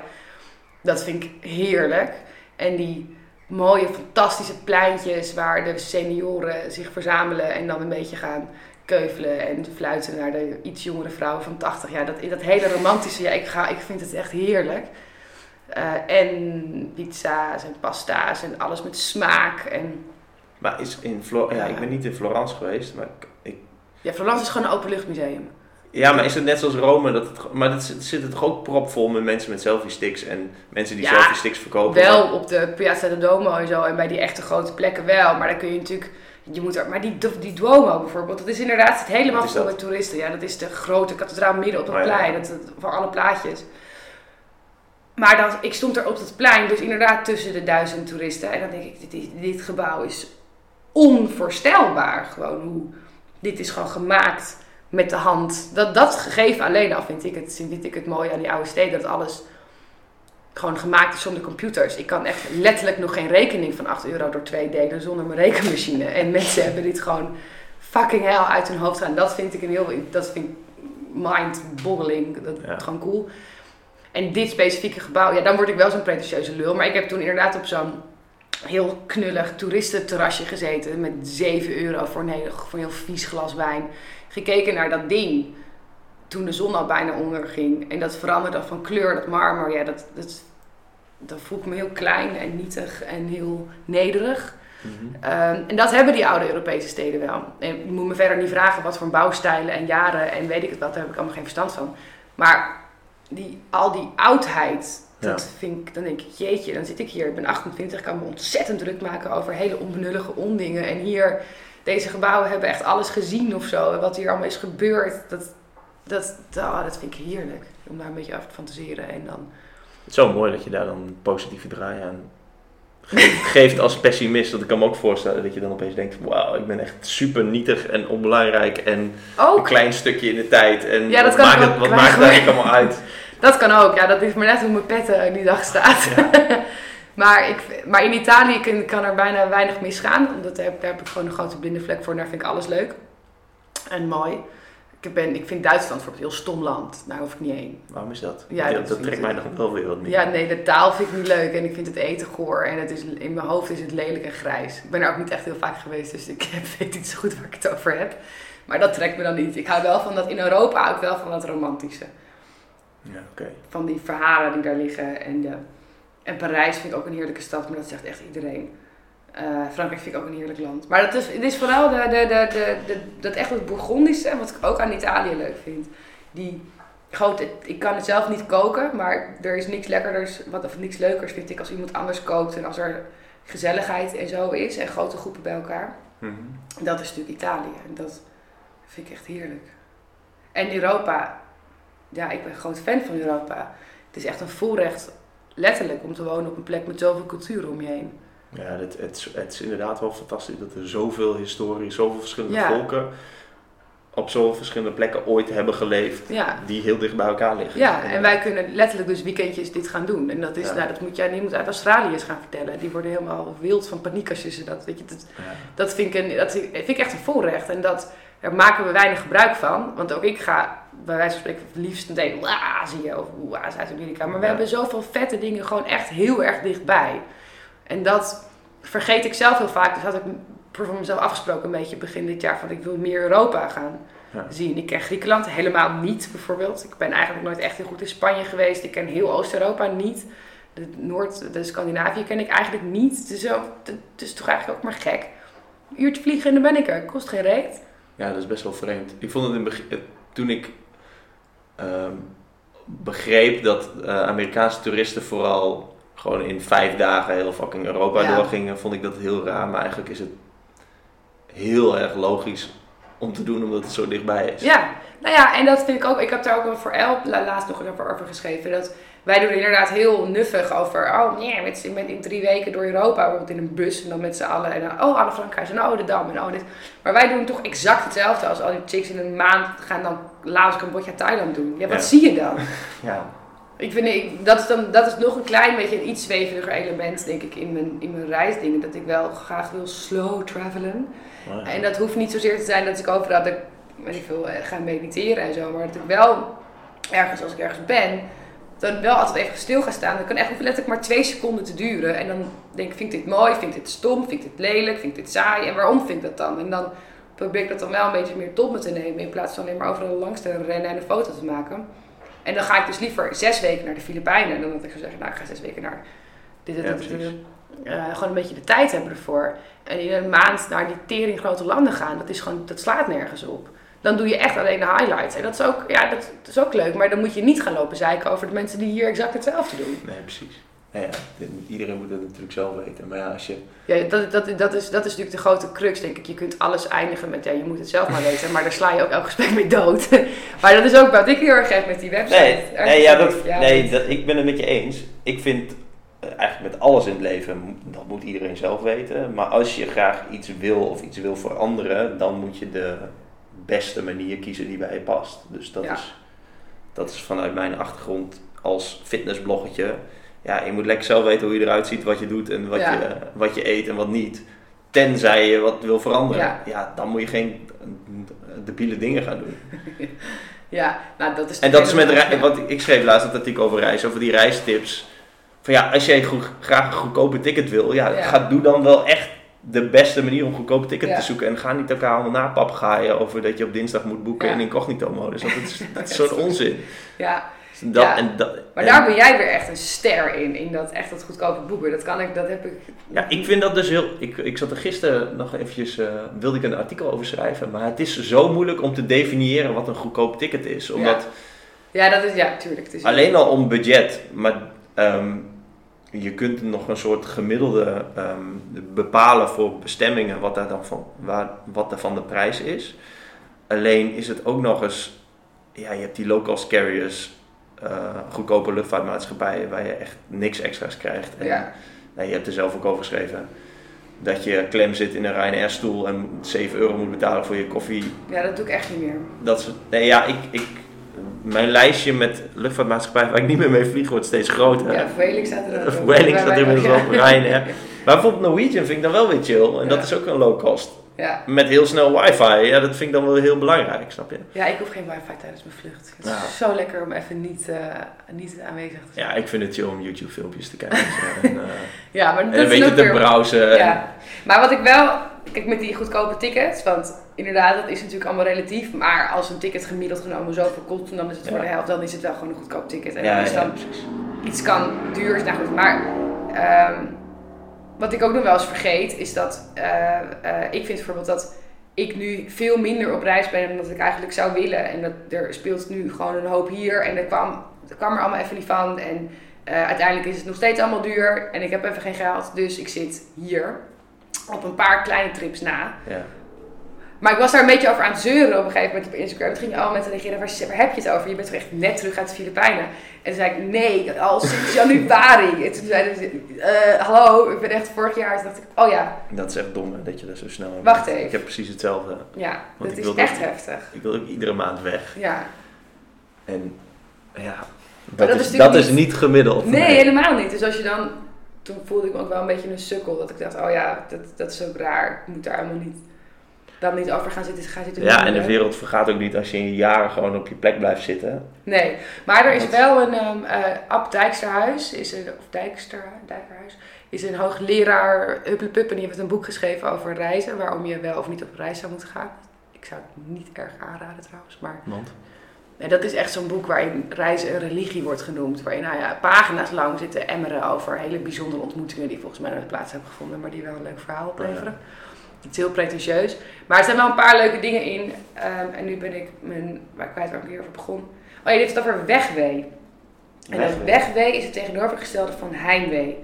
dat vind ik heerlijk. En die mooie, fantastische pleintjes waar de senioren zich verzamelen en dan een beetje gaan keuvelen en fluiten naar de iets jongere vrouwen van 80. Ja, dat, dat hele romantische, ja, ik, ga, ik vind het echt heerlijk. Eh, en pizza's en pasta's en alles met smaak. En, Maar is in Flor ja, ik ben niet in Florence geweest, maar ik, ik- ja, Florence is gewoon een openluchtmuseum. ja, maar is het net zoals Rome? Dat het, maar dat zit, het toch ook propvol met mensen met selfie sticks en mensen die Ja, selfie sticks verkopen? Wel op de Piazza del Duomo en zo en bij die echte grote plekken wel. Maar dan kun je natuurlijk, je moet er, maar die, die Duomo bijvoorbeeld, dat is inderdaad het helemaal vol met toeristen. Ja, dat is de grote kathedraal midden op het Oh ja. plein, dat, dat- voor alle plaatjes. Maar dan, ik stond er op dat plein, dus inderdaad tussen de duizend toeristen. En dan denk ik, dit, dit gebouw is onvoorstelbaar. Gewoon hoe, dit is gewoon gemaakt met de hand. Dat, dat gegeven alleen al vind ik, het, vind ik het mooie aan die oude steden. Dat alles gewoon gemaakt is zonder computers. Ik kan echt letterlijk nog geen rekening van 8 euro door twee delen zonder mijn rekenmachine. En mensen hebben dit gewoon fucking hell uit hun hoofd gaan. Dat vind ik een heel, dat vind ik mind-boggling. Dat Ja. gewoon cool. En dit specifieke gebouw, ja, dan word ik wel zo'n pretentieuze lul. Maar ik heb toen inderdaad op zo'n heel knullig toeristenterrasje gezeten met 7 euro voor een, heel, voor een heel vies glas wijn. Gekeken naar dat ding toen de zon al bijna onderging. En dat veranderde van kleur, dat marmer. Ja, dat, dat, dat voel ik me heel klein en nietig en heel nederig. Mhm. Ehm, en dat hebben die oude Europese steden wel. En je moet me verder niet vragen wat voor bouwstijlen en jaren en weet ik het wat, daar heb ik allemaal geen verstand van. Maar die, al die oudheid, dat vind ik, dan denk ik, jeetje, dan zit ik hier, ik ben 28, ik kan me ontzettend druk maken over hele onbenullige ondingen. En hier, deze gebouwen hebben echt alles gezien of zo. En wat hier allemaal is gebeurd, dat, dat, dat, dat vind ik heerlijk. Om daar een beetje over te fantaseren en dan... Het is zo mooi dat je daar dan een positieve draai aan geeft, als pessimist. Dat ik kan me ook voorstellen dat je dan opeens denkt, wauw, ik ben echt super nietig en onbelangrijk en een klein stukje in de tijd. En Ja, dat wat maakt het, wat maakt het eigenlijk allemaal uit? Dat kan ook, ja. Dat is maar net hoe mijn pet er die dag staat. maar, ik, maar in Italië kan, kan er bijna weinig misgaan. Omdat daar heb, daar heb ik gewoon een grote blinde vlek voor. En daar vind ik alles leuk. En mooi. Ik, ben, ik vind Duitsland bijvoorbeeld een heel stom land. Daar hoef ik niet heen. Waarom is dat? Ja, dat, dat dat vind trekt mij dan wel weer wat meer. Ja, nee, de taal vind ik niet leuk. En ik vind het eten goor. En het is, in mijn hoofd is het lelijk en grijs. Ik ben er ook niet echt heel vaak geweest. Dus ik weet niet zo goed waar ik het over heb. Maar dat trekt me dan niet. Ik hou wel van dat in Europa. Hou ik wel van dat romantische. Ja, oké. van die verhalen die daar liggen. En, de, en Parijs vind ik ook een heerlijke stad, maar dat zegt echt iedereen. Eh, Frankrijk vind ik ook een heerlijk land. Maar dat is, het is vooral de, de, de, dat echt het Bourgondische, wat ik ook aan Italië leuk vind. Die, het- ik kan het zelf niet koken, maar er is niks lekkerders, wat, of niks leukers vind ik als iemand anders kookt. En als er gezelligheid en zo is en grote groepen bij elkaar. Mhm. Dat is natuurlijk Italië. En dat vind ik echt heerlijk. En Europa. Ja, ik ben een groot fan van Europa. Het is echt een voorrecht, letterlijk, om te wonen op een plek met zoveel cultuur om je heen. Ja, het, het, is- het is inderdaad wel fantastisch dat er zoveel historie, zoveel verschillende Ja. volken op zoveel verschillende plekken ooit hebben geleefd, Ja. die heel dicht bij elkaar liggen. Ja, en wij kunnen letterlijk dus weekendjes dit gaan doen. En dat is, Ja. nou, dat moet jij niemand uit Australië eens gaan vertellen. Die worden helemaal wild van paniek als je ze dat, weet je, dat, dat, vind ik een, dat vind ik echt een voorrecht. En dat, daar maken we weinig gebruik van. Want ook ik ga bij wijze van spreken het liefst meteen Azië of Zuid-Amerika. Maar we hebben zoveel vette dingen gewoon echt heel erg dichtbij. En dat vergeet ik zelf heel vaak. Dus had ik voor mezelf afgesproken een beetje begin dit jaar. Van ik wil meer Europa gaan Ja. zien. Ik ken Griekenland helemaal niet bijvoorbeeld. Ik ben eigenlijk nooit echt heel goed in Spanje geweest. Ik ken heel Oost-Europa niet. De Noord, de Scandinavië ken ik eigenlijk niet. Het is, zo, het is toch eigenlijk ook maar gek. Een uurtje vliegen en dan ben ik er. Kost geen reet. Ja, dat is best wel vreemd. Ik vond het in begin, toen ik ehm, begreep dat eh, Amerikaanse toeristen vooral gewoon in vijf dagen heel fucking Europa Ja. doorgingen, vond ik dat heel raar. Maar eigenlijk is het heel erg logisch om te doen, omdat het zo dichtbij is. Ja, nou ja, en dat vind ik ook. Ik heb daar ook voor Elp la- laatst nog over, over geschreven. Dat wij doen inderdaad heel nuffig over. Oh nee, met, met in drie weken door Europa, bijvoorbeeld in een bus en dan met z'n allen. En dan, oh, Anne Frankhuis en oh, de Dam en oh, dit. Maar wij doen toch exact hetzelfde als al die chicks in een maand gaan dan Laos, Cambodja, Thailand doen. Ja, wat Ja. zie je dan? Ja. Ik vind, ik, dat, is dan, dat is nog een klein beetje een iets zweveliger element, denk ik, in mijn, in mijn reisdingen. Dat ik wel graag wil slow travelen. Maar- En dat hoeft niet zozeer te zijn dat ik overal dat ik, weet ik veel, eh, ga mediteren en zo. Maar dat ik wel ergens, als ik ergens ben, dan wel altijd even stil ga staan. Dat kan echt hoeft letterlijk maar twee seconden te duren. En dan denk ik, vind ik dit mooi, vind ik dit stom, vind ik dit lelijk, vind ik dit saai. En waarom vind ik dat dan? En dan probeer ik dat dan wel een beetje meer tot me te nemen. In plaats van alleen maar overal langs te rennen en een foto te maken. En dan ga ik dus liever zes weken naar de Filipijnen. Dan dat ik zou zeggen, nou ik ga zes weken naar dit, dit, Ja, dit, dit, precies. dit. Eh, gewoon een beetje de tijd hebben ervoor. En in een maand naar die tering grote landen gaan, dat, is gewoon, dat slaat nergens op. Dan doe je echt alleen de highlights. En dat is, ook, ja, dat, dat is ook leuk, maar dan moet je niet gaan lopen zeiken over de mensen die hier exact hetzelfde doen. Nee, precies. Nou ja, iedereen moet het natuurlijk zelf weten. Maar ja, als je... Ja, dat, dat, dat, is, dat is natuurlijk de grote crux, denk ik. Je kunt alles eindigen met, ja, je moet het zelf maar weten. Maar daar sla je ook elk gesprek mee dood. maar dat is ook wat ik heel erg heb met die website. Nee, nee, ja, dat, ja, nee dat- ik ben het met je eens. Ik vind eh, eigenlijk met alles in het leven, dat moet iedereen zelf weten. Maar als je graag iets wil of iets wil veranderen, dan moet je de beste manier kiezen die bij je past. Dus dat, Ja. is, dat is vanuit mijn achtergrond als fitnessbloggetje. Ja, je moet lekker zelf weten hoe je eruit ziet, wat je doet en wat, Ja. je, wat je eet en wat niet. Tenzij je wat wil veranderen. Ja. Ja, dan moet je geen debiele dingen gaan doen. Ja, nou dat is... En dat is met ja. want ik schreef laatst een artikel over reizen, over die reistips. Van ja, als jij goed- graag een goedkope ticket wil, ja, Ja. Ga, doe dan wel echt de beste manier om goedkope ticket te zoeken. En ga niet elkaar allemaal napapgaaien over dat je op dinsdag moet boeken in incognito modus. Want dat is, dat is zo'n onzin. Ja, Dat, Ja. en dat, maar en- daar ben jij weer echt een ster in. In dat echt dat goedkope boeken. Dat kan ik, dat heb ik... Ja, ik vind dat dus heel. Ik, ik zat er gisteren nog eventjes. eh, wilde ik een artikel over schrijven. Maar het is zo moeilijk om te definiëren wat een goedkoop ticket is. Omdat Ja, dat is... Ja, tuurlijk. Het is Alleen al om budget, maar ehm, je kunt nog een soort gemiddelde ehm, bepalen voor bestemmingen wat, daar dan van, waar, wat daarvan de prijs is. Alleen is het ook nog eens, ja, je hebt die low-cost carriers, eh, goedkope luchtvaartmaatschappijen waar je echt niks extra's krijgt. En, Ja. nou, je hebt er zelf ook over geschreven dat je klem zit in een Ryanair stoel en 7 euro moet betalen voor je koffie ja, dat doe ik echt niet meer. dat nee, ja, ik, ik, mijn lijstje met luchtvaartmaatschappijen waar ik niet meer mee vlieg wordt steeds groter. Ja, Vueling staat er op. Vueling staat er inmiddels op. Ryanair. Maar bijvoorbeeld Norwegian vind ik dan wel weer chill. En dat is ook een low cost. Ja. Met heel snel wifi. Ja, dat vind ik dan wel heel belangrijk, snap je? ja, ik hoef geen wifi tijdens mijn vlucht. Het is Ja. zo lekker om even niet, eh, niet aanwezig te zijn. Ja, ik vind het chill om YouTube filmpjes te kijken. en, eh, Ja, maar en een is beetje te browsen. en- Ja, maar wat ik wel, kijk met die goedkope tickets, want inderdaad, dat is natuurlijk allemaal relatief, maar als een ticket gemiddeld genomen zoveel kost, en dan is het voor de helft, dan is het wel gewoon een goedkoop ticket. En ja, als ja, dan iets kan duur is, nou goed, maar ehm, wat ik ook nog wel eens vergeet, is dat eh, eh, ik vind bijvoorbeeld dat ik nu veel minder op reis ben dan dat ik eigenlijk zou willen. En dat er speelt nu gewoon een hoop hier en er kwam, er kwam er allemaal even niet van. En eh, uiteindelijk is het nog steeds allemaal duur en ik heb even geen geld, dus ik zit hier op een paar kleine trips na. Ja. Maar ik was daar een beetje over aan het zeuren op een gegeven moment op Instagram. Toen gingen alle mensen reageren, waar, waar heb je het over? Je bent toch echt net terug uit de Filipijnen? En toen zei ik, nee, al sinds januari. En toen zeiden ze, eh, hallo, ik ben echt vorig jaar. Toen dacht ik, oh ja, Dat is echt dom hè, dat je dat zo snel. Wacht even. Ik heb precies hetzelfde. ja, Want dat is echt ook- heftig. Ik wil ook iedere maand weg. Ja. En ja, dat dat, is is, dat is niet- niet gemiddeld. Nee, helemaal niet. Dus als je dan, toen voelde ik me ook wel een beetje een sukkel. Dat ik dacht, oh ja, dat, dat is ook raar. Ik moet daar helemaal niet, dan niet over gaan zitten. Gaan zitten Ja, en de wereld vergaat ook niet als je een jaar gewoon op je plek blijft zitten. Nee, maar er is wel een um, Ab Dijksterhuis, is een, of Dijkster, Dijkerhuis, is een hoogleraar Hupplepup en die heeft een boek geschreven over reizen, waarom je wel of niet op reis zou moeten gaan. Ik zou het niet erg aanraden trouwens, maar Want? en dat is echt zo'n boek waarin reizen een religie wordt genoemd, waarin nou ja, pagina's lang zitten emmeren over hele bijzondere ontmoetingen die volgens mij nooit plaats hebben gevonden, maar die wel een leuk verhaal opleveren. Het is heel pretentieus. Maar er zijn wel een paar leuke dingen in. Ehm, en nu ben ik mijn, waar ik kwijt waar ik hierover begon. Oh dit is het over Wegwee. En dat Wegwee. is het tegenovergestelde van heimwee.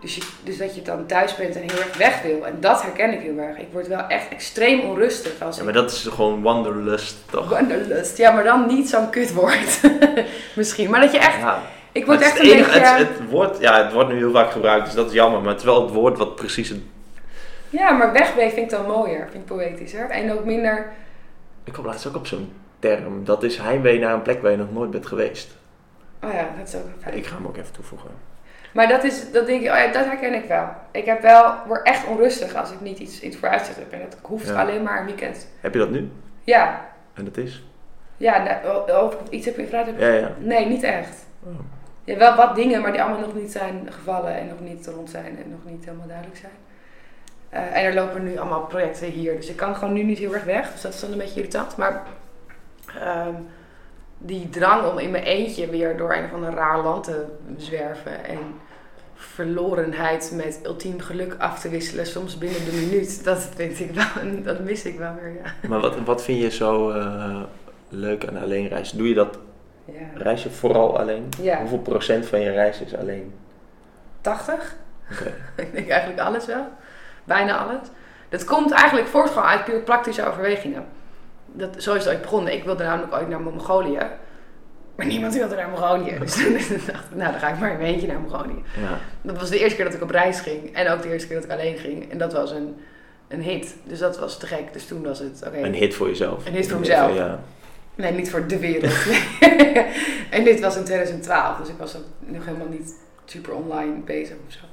Dus, je, dus dat je dan thuis bent en heel erg weg wil. En dat herken ik heel erg. Ik word wel echt extreem onrustig als Ja, ik maar dat is gewoon wanderlust, toch? Wanderlust. Ja, maar dan niet zo'n kutwoord. Misschien. Maar dat je echt... Ja. Ik word echt het een enige- beetje... het, het, woord, ja, het wordt nu heel vaak gebruikt, dus dat is jammer. Maar het is wel het woord wat precies het... Ja, maar wegwee vind ik dan mooier. Vind ik poëtischer. En ook minder... Ik kwam laatst ook op zo'n term. Dat is heimwee naar een plek waar je nog nooit bent geweest. Oh ja, dat is ook fijn. Ik ga hem ook even toevoegen. Maar dat is... Dat denk ik... Oh ja, dat herken ik wel. Ik heb wel... word echt onrustig als ik niet iets, iets vooruitzicht heb. En dat hoeft Ja. alleen maar een weekend. Heb je dat nu? Ja. En dat is? Ja, nou, of ik iets heb vooruit heb... Ja, ja. Nee, niet echt. Oh. Ja, wel wat dingen, maar die allemaal nog niet zijn gevallen en nog niet rond zijn en nog niet helemaal duidelijk zijn. Eh, en er lopen nu allemaal projecten hier, dus ik kan gewoon nu niet heel erg weg. Dus dat is dan een beetje irritant. Maar ehm, die drang om in mijn eentje weer door een of ander raar land te zwerven en verlorenheid met ultiem geluk af te wisselen, soms binnen de minuut, dat vind ik wel, dat mis ik wel weer, ja. Maar wat, wat vind je zo eh, leuk aan alleen reizen? Doe je dat, ja. reis je vooral alleen? Ja. Hoeveel procent van je reis is alleen? 80? Oké. ik denk eigenlijk alles wel. Bijna alles. Dat komt eigenlijk voort gewoon uit puur praktische overwegingen. Dat, zo is het ooit begonnen. Ik wilde namelijk ooit naar Mongolië. Maar niemand wilde naar Mongolië. Dus toen dacht ik, nou dan ga ik maar in mijn eentje naar Mongolië. Ja. Dat was de eerste keer dat ik op reis ging. En ook de eerste keer dat ik alleen ging. En dat was een, een hit. Dus dat was te gek. Dus toen was het, oké. Een hit voor jezelf. Een hit voor mezelf. Ja. Nee, niet voor de wereld. en dit was in 2012, dus ik was ook nog helemaal niet super online bezig of zo.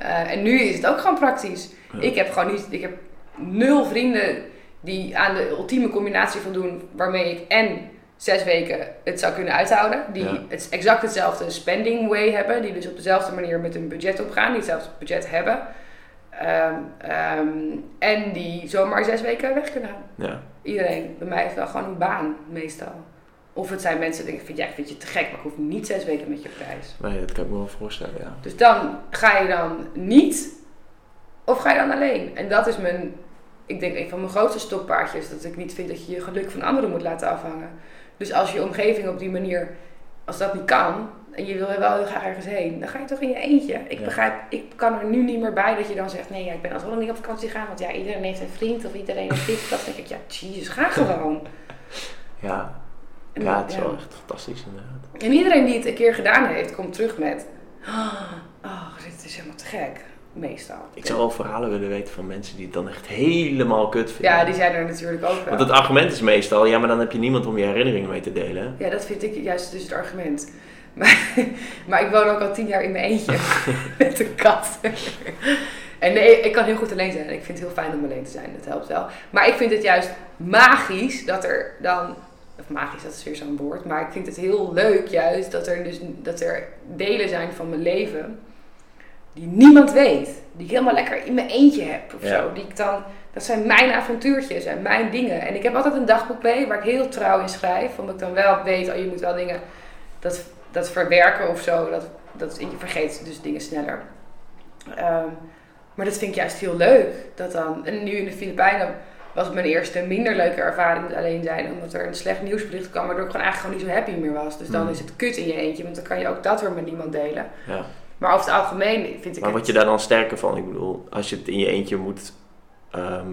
Eh, en nu is het ook gewoon praktisch. Ja. Ik heb gewoon niet, ik heb nul vrienden die aan de ultieme combinatie voldoen waarmee ik en zes weken het zou kunnen uithouden. Die Ja. het exact hetzelfde spending way hebben, die dus op dezelfde manier met hun budget opgaan, die hetzelfde budget hebben. Ehm, ehm, en die zomaar zes weken weg kunnen gaan. ja. Iedereen bij mij heeft wel gewoon een baan, meestal. Of het zijn mensen die denken, ja, ik vind je te gek, maar ik hoef niet zes weken met je op reis. Nee, dat kan ik me wel voorstellen, ja. Dus dan ga je dan niet, of ga je dan alleen? En dat is mijn, ik denk, een van mijn grootste stokpaardjes. Dat ik niet vind dat je je geluk van anderen moet laten afhangen. Dus als je omgeving op die manier, als dat niet kan, en je wil er wel heel graag ergens heen, dan ga je toch in je eentje. Ik Ja. begrijp, ik kan er nu niet meer bij dat je dan zegt, nee, ja, ik ben alsnog niet op vakantie gegaan, want ja, iedereen heeft een vriend of iedereen heeft dit. Dat denk ik, ja, jezus, ga gewoon. Ja, En ja het is wel echt fantastisch inderdaad. En iedereen die het een keer gedaan heeft, komt terug met, oh, dit is helemaal te gek. Meestal. Ik zou wel verhalen willen weten van mensen die het dan echt helemaal kut vinden. Ja, die zijn er natuurlijk ook wel. Want het argument is meestal, ja, maar dan heb je niemand om je herinneringen mee te delen. Ja, dat vind ik juist dus het argument. Maar, maar ik woon ook al tien jaar in mijn eentje met een kat. En nee, ik kan heel goed alleen zijn. En ik vind het heel fijn om alleen te zijn. Dat helpt wel. Maar ik vind het juist magisch dat er dan... Magisch, dat is weer zo'n woord. Maar ik vind het heel leuk juist dat er, dus, dat er delen zijn van mijn leven... die niemand weet. Die ik helemaal lekker in mijn eentje heb of Ja. zo. Die ik dan... Dat zijn mijn avontuurtjes en mijn dingen. En ik heb altijd een dagboek bij waar ik heel trouw in schrijf. Omdat ik dan wel weet, oh je moet wel dingen... Dat, dat verwerken of zo, dat, dat, je vergeet dus dingen sneller. Ehm, maar dat vind ik juist heel leuk. Dat dan, en nu in de Filipijnen was mijn eerste minder leuke ervaring met alleen zijn. Omdat er een slecht nieuwsbericht kwam, waardoor ik gewoon eigenlijk gewoon niet zo happy meer was. Dus dan Mm. is het kut in je eentje, want dan kan je ook dat weer met niemand delen. Ja. Maar over het algemeen vind ik Maar het... word je daar dan sterker van? Ik bedoel, als je het in je eentje moet ehm,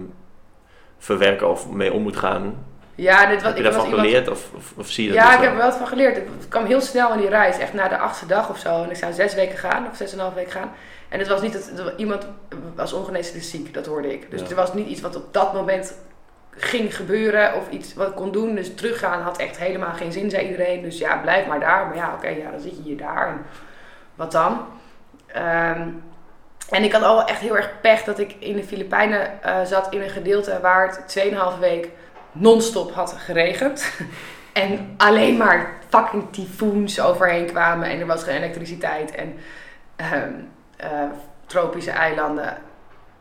verwerken of mee om moet gaan, Ja, dit was, heb je daarvan iemand- geleerd of, of, of zie je dat Ja, ik heb er wel wat van geleerd. Het kwam heel snel in die reis, echt na de achtste dag of zo. En ik zou zes weken gaan, of zes en een half week gaan. En het was niet dat dat iemand was ongeneeslijk ziek, dat hoorde ik. Dus Ja. er was niet iets wat op dat moment ging gebeuren of iets wat ik kon doen. Dus teruggaan had echt helemaal geen zin, zei iedereen. Dus ja, blijf maar daar. Maar ja, oké, ja, dan zit je hier daar. En wat dan? Ehm, en ik had al echt heel erg pech dat ik in de Filipijnen eh, zat in een gedeelte waar het 2,5 week non-stop had geregend. en alleen maar fucking tyfoons overheen kwamen en er was geen elektriciteit. En ehm, eh, tropische eilanden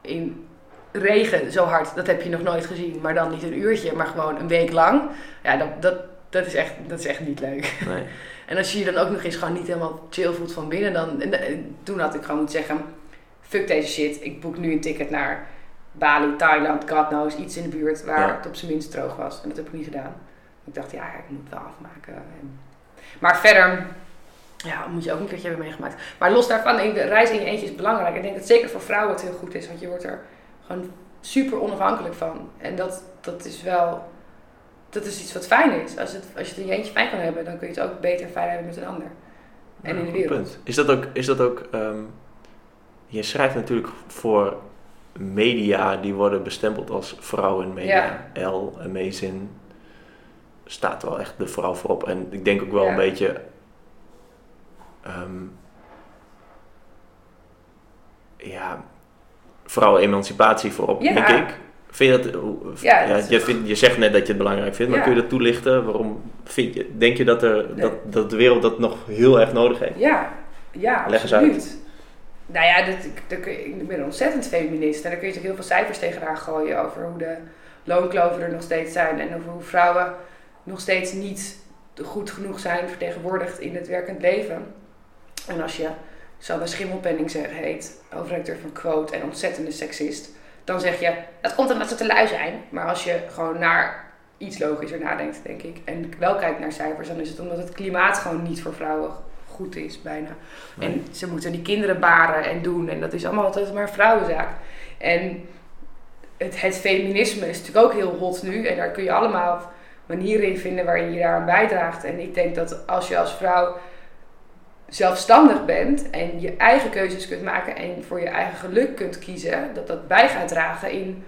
in regen zo hard, dat heb je nog nooit gezien. Maar dan niet een uurtje, maar gewoon een week lang. Ja, dat, dat, dat, is, echt, dat is echt niet leuk. Nee. En als je je dan ook nog eens gewoon niet helemaal chill voelt van binnen, dan... En, eh, toen had ik gewoon moeten zeggen, fuck deze shit. Ik boek nu een ticket naar Bali, Thailand, God knows, iets in de buurt waar Ja. het op zijn minst droog was. En dat heb ik niet gedaan. Ik dacht, ja, ik moet het wel afmaken. En- Maar verder, Ja, moet je ook een keertje hebben meegemaakt. Maar los daarvan, ik- de reis in je eentje is belangrijk. Ik denk dat zeker voor vrouwen het heel goed is, want je wordt er gewoon super onafhankelijk van. En dat, dat is wel, dat is iets wat fijn is. Als, het, als je het in je eentje fijn kan hebben, dan kun je het ook beter fijn hebben met een ander. En in de wereld. punt. Is dat ook, is dat ook ehm, je schrijft natuurlijk voor media die worden bestempeld als vrouwenmedia. L, Amazing, staat wel echt de vrouw voorop. En ik denk ook wel Ja. een beetje... ehm, ja, vrouwenemancipatie voorop, Ja. denk ik. Vind je dat... Ja, je, vindt- je zegt net dat je het belangrijk vindt, maar Ja. kun je dat toelichten? Waarom vind je, denk je dat, er, Nee. dat, dat de wereld dat nog heel erg nodig heeft? Ja, ja, Leg eens absoluut. Nou ja, dat, ik, ben ontzettend feminist. En daar kun je natuurlijk heel veel cijfers tegenaan gooien over hoe de loonkloven er nog steeds zijn. En over hoe vrouwen nog steeds niet goed genoeg zijn vertegenwoordigd in het werkend leven. En als je Sanne Schimmelpenning heet, hoofdredacteur van Quote en ontzettende seksist, dan zeg je, dat komt omdat ze te lui zijn. Maar als je gewoon naar iets logischer nadenkt, denk ik, en wel kijkt naar cijfers, dan is het omdat het klimaat gewoon niet voor vrouwen goed is, bijna. Nee. En ze moeten die kinderen baren en doen. En dat is allemaal altijd maar een vrouwenzaak. En het, het feminisme is natuurlijk ook heel hot nu. En daar kun je allemaal manieren in vinden waarin je daaraan bijdraagt. En ik denk dat als je als vrouw zelfstandig bent en je eigen keuzes kunt maken en voor je eigen geluk kunt kiezen, dat dat bij gaat dragen in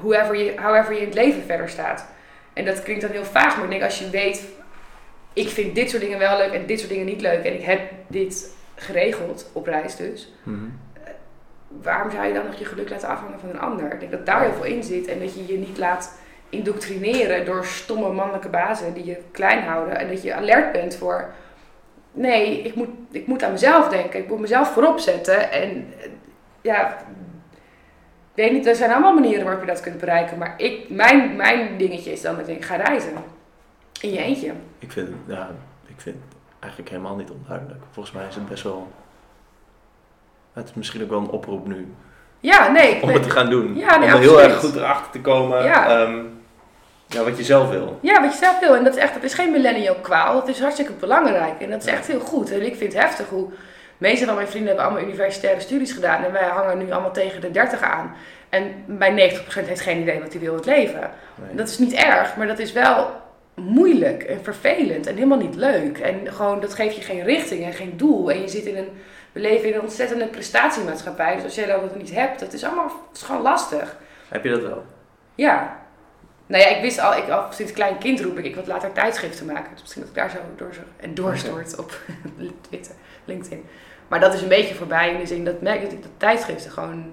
hoever je, however je in het leven verder staat. En dat klinkt dan heel vaag, maar ik denk als je weet, ik vind dit soort dingen wel leuk en dit soort dingen niet leuk en ik heb dit geregeld op reis dus, Mhm. waarom zou je dan nog je geluk laten afhangen van een ander? Ik denk dat daar heel veel in zit en dat je je niet laat indoctrineren door stomme mannelijke bazen die je klein houden en dat je alert bent voor nee, ik moet, ik moet aan mezelf denken, ik moet mezelf voorop zetten en ja, ik weet niet, er zijn allemaal manieren waarop je dat kunt bereiken, maar ik, mijn, mijn dingetje is dan dat ik ga reizen. In je eentje. Ik vind, het- ja, ik vind het eigenlijk helemaal niet onduidelijk. Volgens mij is het best wel... Het is misschien ook wel een oproep nu Ja, nee. om het te gaan doen. Ja, nee, om er heel erg goed erachter te komen Ja. ehm, ja, wat je zelf wil. Ja, wat je zelf wil. En dat is echt, dat is geen millennial kwaal. Dat is hartstikke belangrijk. En dat is echt heel goed. En ik vind het heftig hoe... Meeste van mijn vrienden hebben allemaal universitaire studies gedaan. En wij hangen nu allemaal tegen de 30 aan. En bij 90% heeft geen idee wat hij wil in het leven. Nee. Dat is niet erg, maar dat is wel moeilijk en vervelend en helemaal niet leuk. En gewoon, dat geeft je geen richting en geen doel. En je zit in een... We leven in een ontzettende prestatiemaatschappij. Dus als jij dat niet hebt, dat is allemaal... Is gewoon lastig. Heb je dat wel? Ja. Nou ja, ik wist al, ik, al sinds klein kind roep ik, ik wat later tijdschriften maken. Dus misschien dat ik daar zo door en doorstort op Twitter, LinkedIn. Maar dat is een beetje voorbij in de zin dat merk ik dat tijdschriften gewoon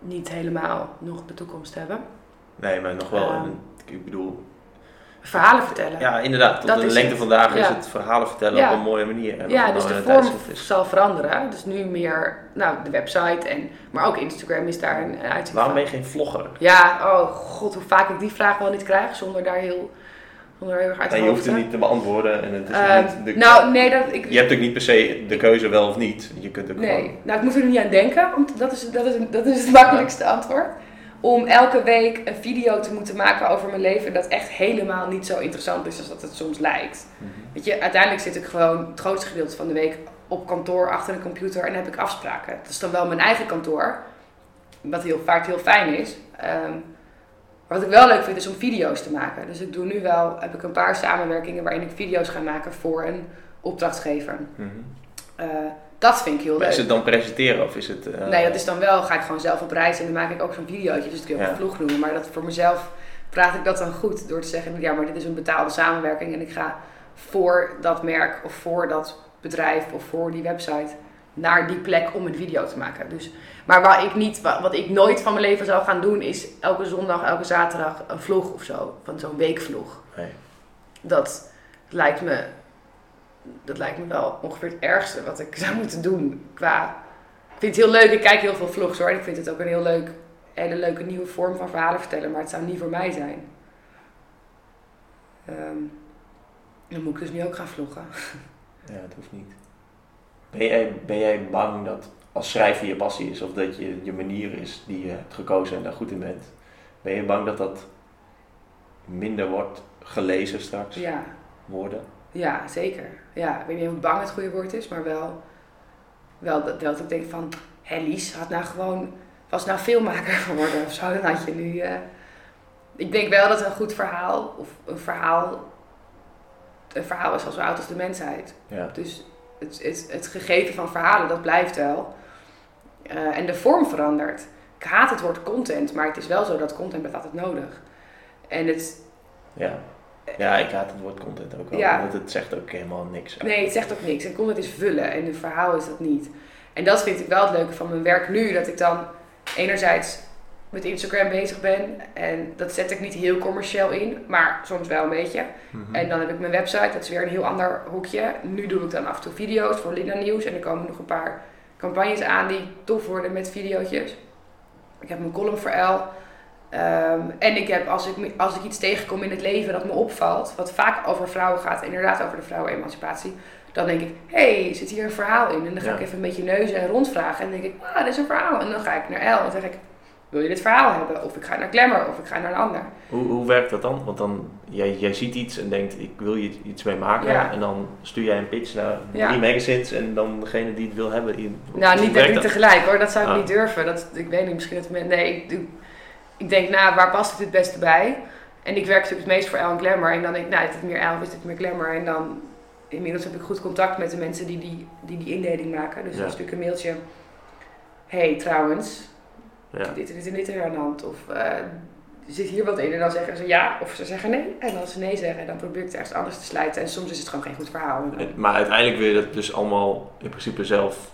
niet helemaal nog de toekomst hebben. Nee, maar nog wel. Ehm. ik bedoel, Verhalen vertellen. ja, inderdaad. Tot Dat de is lengte het. vandaag is Ja. het verhalen vertellen Ja. op een mooie manier. En Ja, dus de een vorm is. zal veranderen. Dus nu meer, nou, de website en, maar ook Instagram is daar een uiting Waarom van. ben je geen vlogger? Ja, oh god, hoe vaak ik die vraag wel niet krijg zonder daar heel, zonder heel erg uit te Nee, je hoeft het niet te beantwoorden. En het is Ehm, niet de, nou, nee, dat, ik, je hebt ook niet per se de keuze wel of niet. Je kunt ook Nee, gewoon... nou ik moet er niet aan denken, want dat is, dat is, dat is het makkelijkste antwoord. Om elke week een video te moeten maken over mijn leven dat echt helemaal niet zo interessant is als dat het soms lijkt. Mhm. Weet je, uiteindelijk zit ik gewoon het grootste gedeelte van de week op kantoor achter een computer en heb ik afspraken. Dat is dan wel mijn eigen kantoor, wat heel vaak heel fijn is. Ehm, maar wat ik wel leuk vind is om video's te maken. Dus ik doe nu wel, heb ik een paar samenwerkingen waarin ik video's ga maken voor een opdrachtgever. Mhm. Eh, dat vind ik heel leuk. is het dan presenteren of is het... eh, Nee, dat is dan wel, ga ik gewoon zelf op reis en dan maak ik ook zo'n videootje. Dus dat kun je ook Ja. een vlog noemen. Maar dat voor mezelf praat ik dat dan goed door te zeggen, ja, maar dit is een betaalde samenwerking en ik ga voor dat merk of voor dat bedrijf of voor die website naar die plek om een video te maken. Dus, maar waar ik niet, wat wat ik nooit van mijn leven zou gaan doen, is elke zondag, elke zaterdag een vlog of zo. Van zo'n weekvlog. Nee. Dat lijkt me, dat lijkt me wel ongeveer het ergste wat ik zou moeten doen qua ik vind het heel leuk. Ik kijk heel veel vlogs hoor. En ik vind het ook een heel leuk, hele leuke nieuwe vorm van verhalen vertellen. Maar het zou niet voor mij zijn. Ehm, dan moet ik dus nu ook gaan vloggen. Ja, dat hoeft niet. Ben jij, ben jij bang dat als schrijven je passie is of dat je je manier is die je hebt gekozen en daar goed in bent, ben je bang dat dat minder wordt gelezen straks, Ja, woorden? Ja, zeker. Ja, ik weet niet of bang het goede woord is, maar wel, wel dat, dat ik denk van, hé Lies, had nou gewoon, was nou filmmaker geworden of zo, dan had je nu... eh, ik denk wel dat een goed verhaal, of een verhaal, een verhaal is al zo oud als de mensheid. Ja. Dus het, het, het gegeven van verhalen, dat blijft wel. Eh, en de vorm verandert. Ik haat het woord content, maar het is wel zo dat content altijd nodig. En het, Ja. Ja, ik haat het woord content ook wel. Ja. Want het zegt ook helemaal niks. nee, het zegt ook niks. En content is vullen en een verhaal is dat niet. En dat vind ik wel het leuke van mijn werk nu. Dat ik dan enerzijds met Instagram bezig ben. En dat zet ik niet heel commercieel in, maar soms wel een beetje. Mhm. En dan heb ik mijn website, dat is weer een heel ander hoekje. Nu doe ik dan af en toe video's voor Linda Nieuws. En er komen nog een paar campagnes aan die tof worden met videootjes. Ik heb mijn column voor El. Ehm, en ik heb, als ik, als ik iets tegenkom in het leven dat me opvalt, wat vaak over vrouwen gaat, inderdaad over de vrouwenemancipatie, dan denk ik, hé, hey, zit hier een verhaal in? En dan ga Ja. ik even een beetje neuzen en rondvragen. En dan denk ik, ah, dit is een verhaal. En dan ga ik naar El en dan zeg ik, wil je dit verhaal hebben? Of ik ga naar Glamour, of ik ga naar een ander. Hoe, hoe werkt dat dan? Want dan, jij, jij ziet iets en denkt, ik wil je iets mee maken. Ja. En dan stuur jij een pitch naar Ja. drie magazines en dan degene die het wil hebben. die- Nou, niet, niet dat? tegelijk hoor, dat zou ik Ah. niet durven. Dat, ik weet niet, misschien dat. Nee, ik, doe, ik denk, nou, waar past het het beste bij? En ik werk natuurlijk het meest voor El en Glamour. En dan denk ik, nou, is dit meer El of is dit meer Glamour? En dan, inmiddels heb ik goed contact met de mensen die die, die, die indeling maken. Dus Ja. dan stuur ik een mailtje. hey, trouwens, Ja. dit en dit en dit er aan de hand. Of eh, zit hier wat in? En dan zeggen ze ja, of ze zeggen nee. En als ze nee zeggen, dan probeer ik het ergens anders te slijten. En soms is het gewoon geen goed verhaal. Maar uiteindelijk wil je dat dus allemaal in principe zelf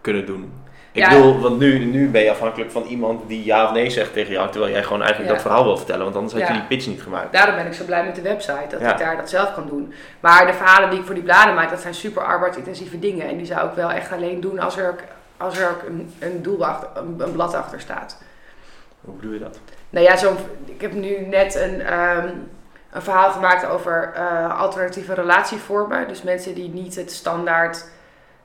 kunnen doen. Ik bedoel, want nu, nu ben je afhankelijk van iemand die ja of nee zegt tegen jou, terwijl jij gewoon eigenlijk dat verhaal wil vertellen, want anders had je die pitch niet gemaakt. Daarom ben ik zo blij met de website, dat ik daar dat zelf kan doen. Maar de verhalen die ik voor die bladen maak, dat zijn super arbeidsintensieve dingen. En die zou ik wel echt alleen doen als er ook, als er ook een, een doel achter, een, een blad achter staat. Hoe bedoel je dat? Nou ja, zo, ik heb nu net een, ehm, een verhaal gemaakt over eh, alternatieve relatievormen. Dus mensen die niet het standaard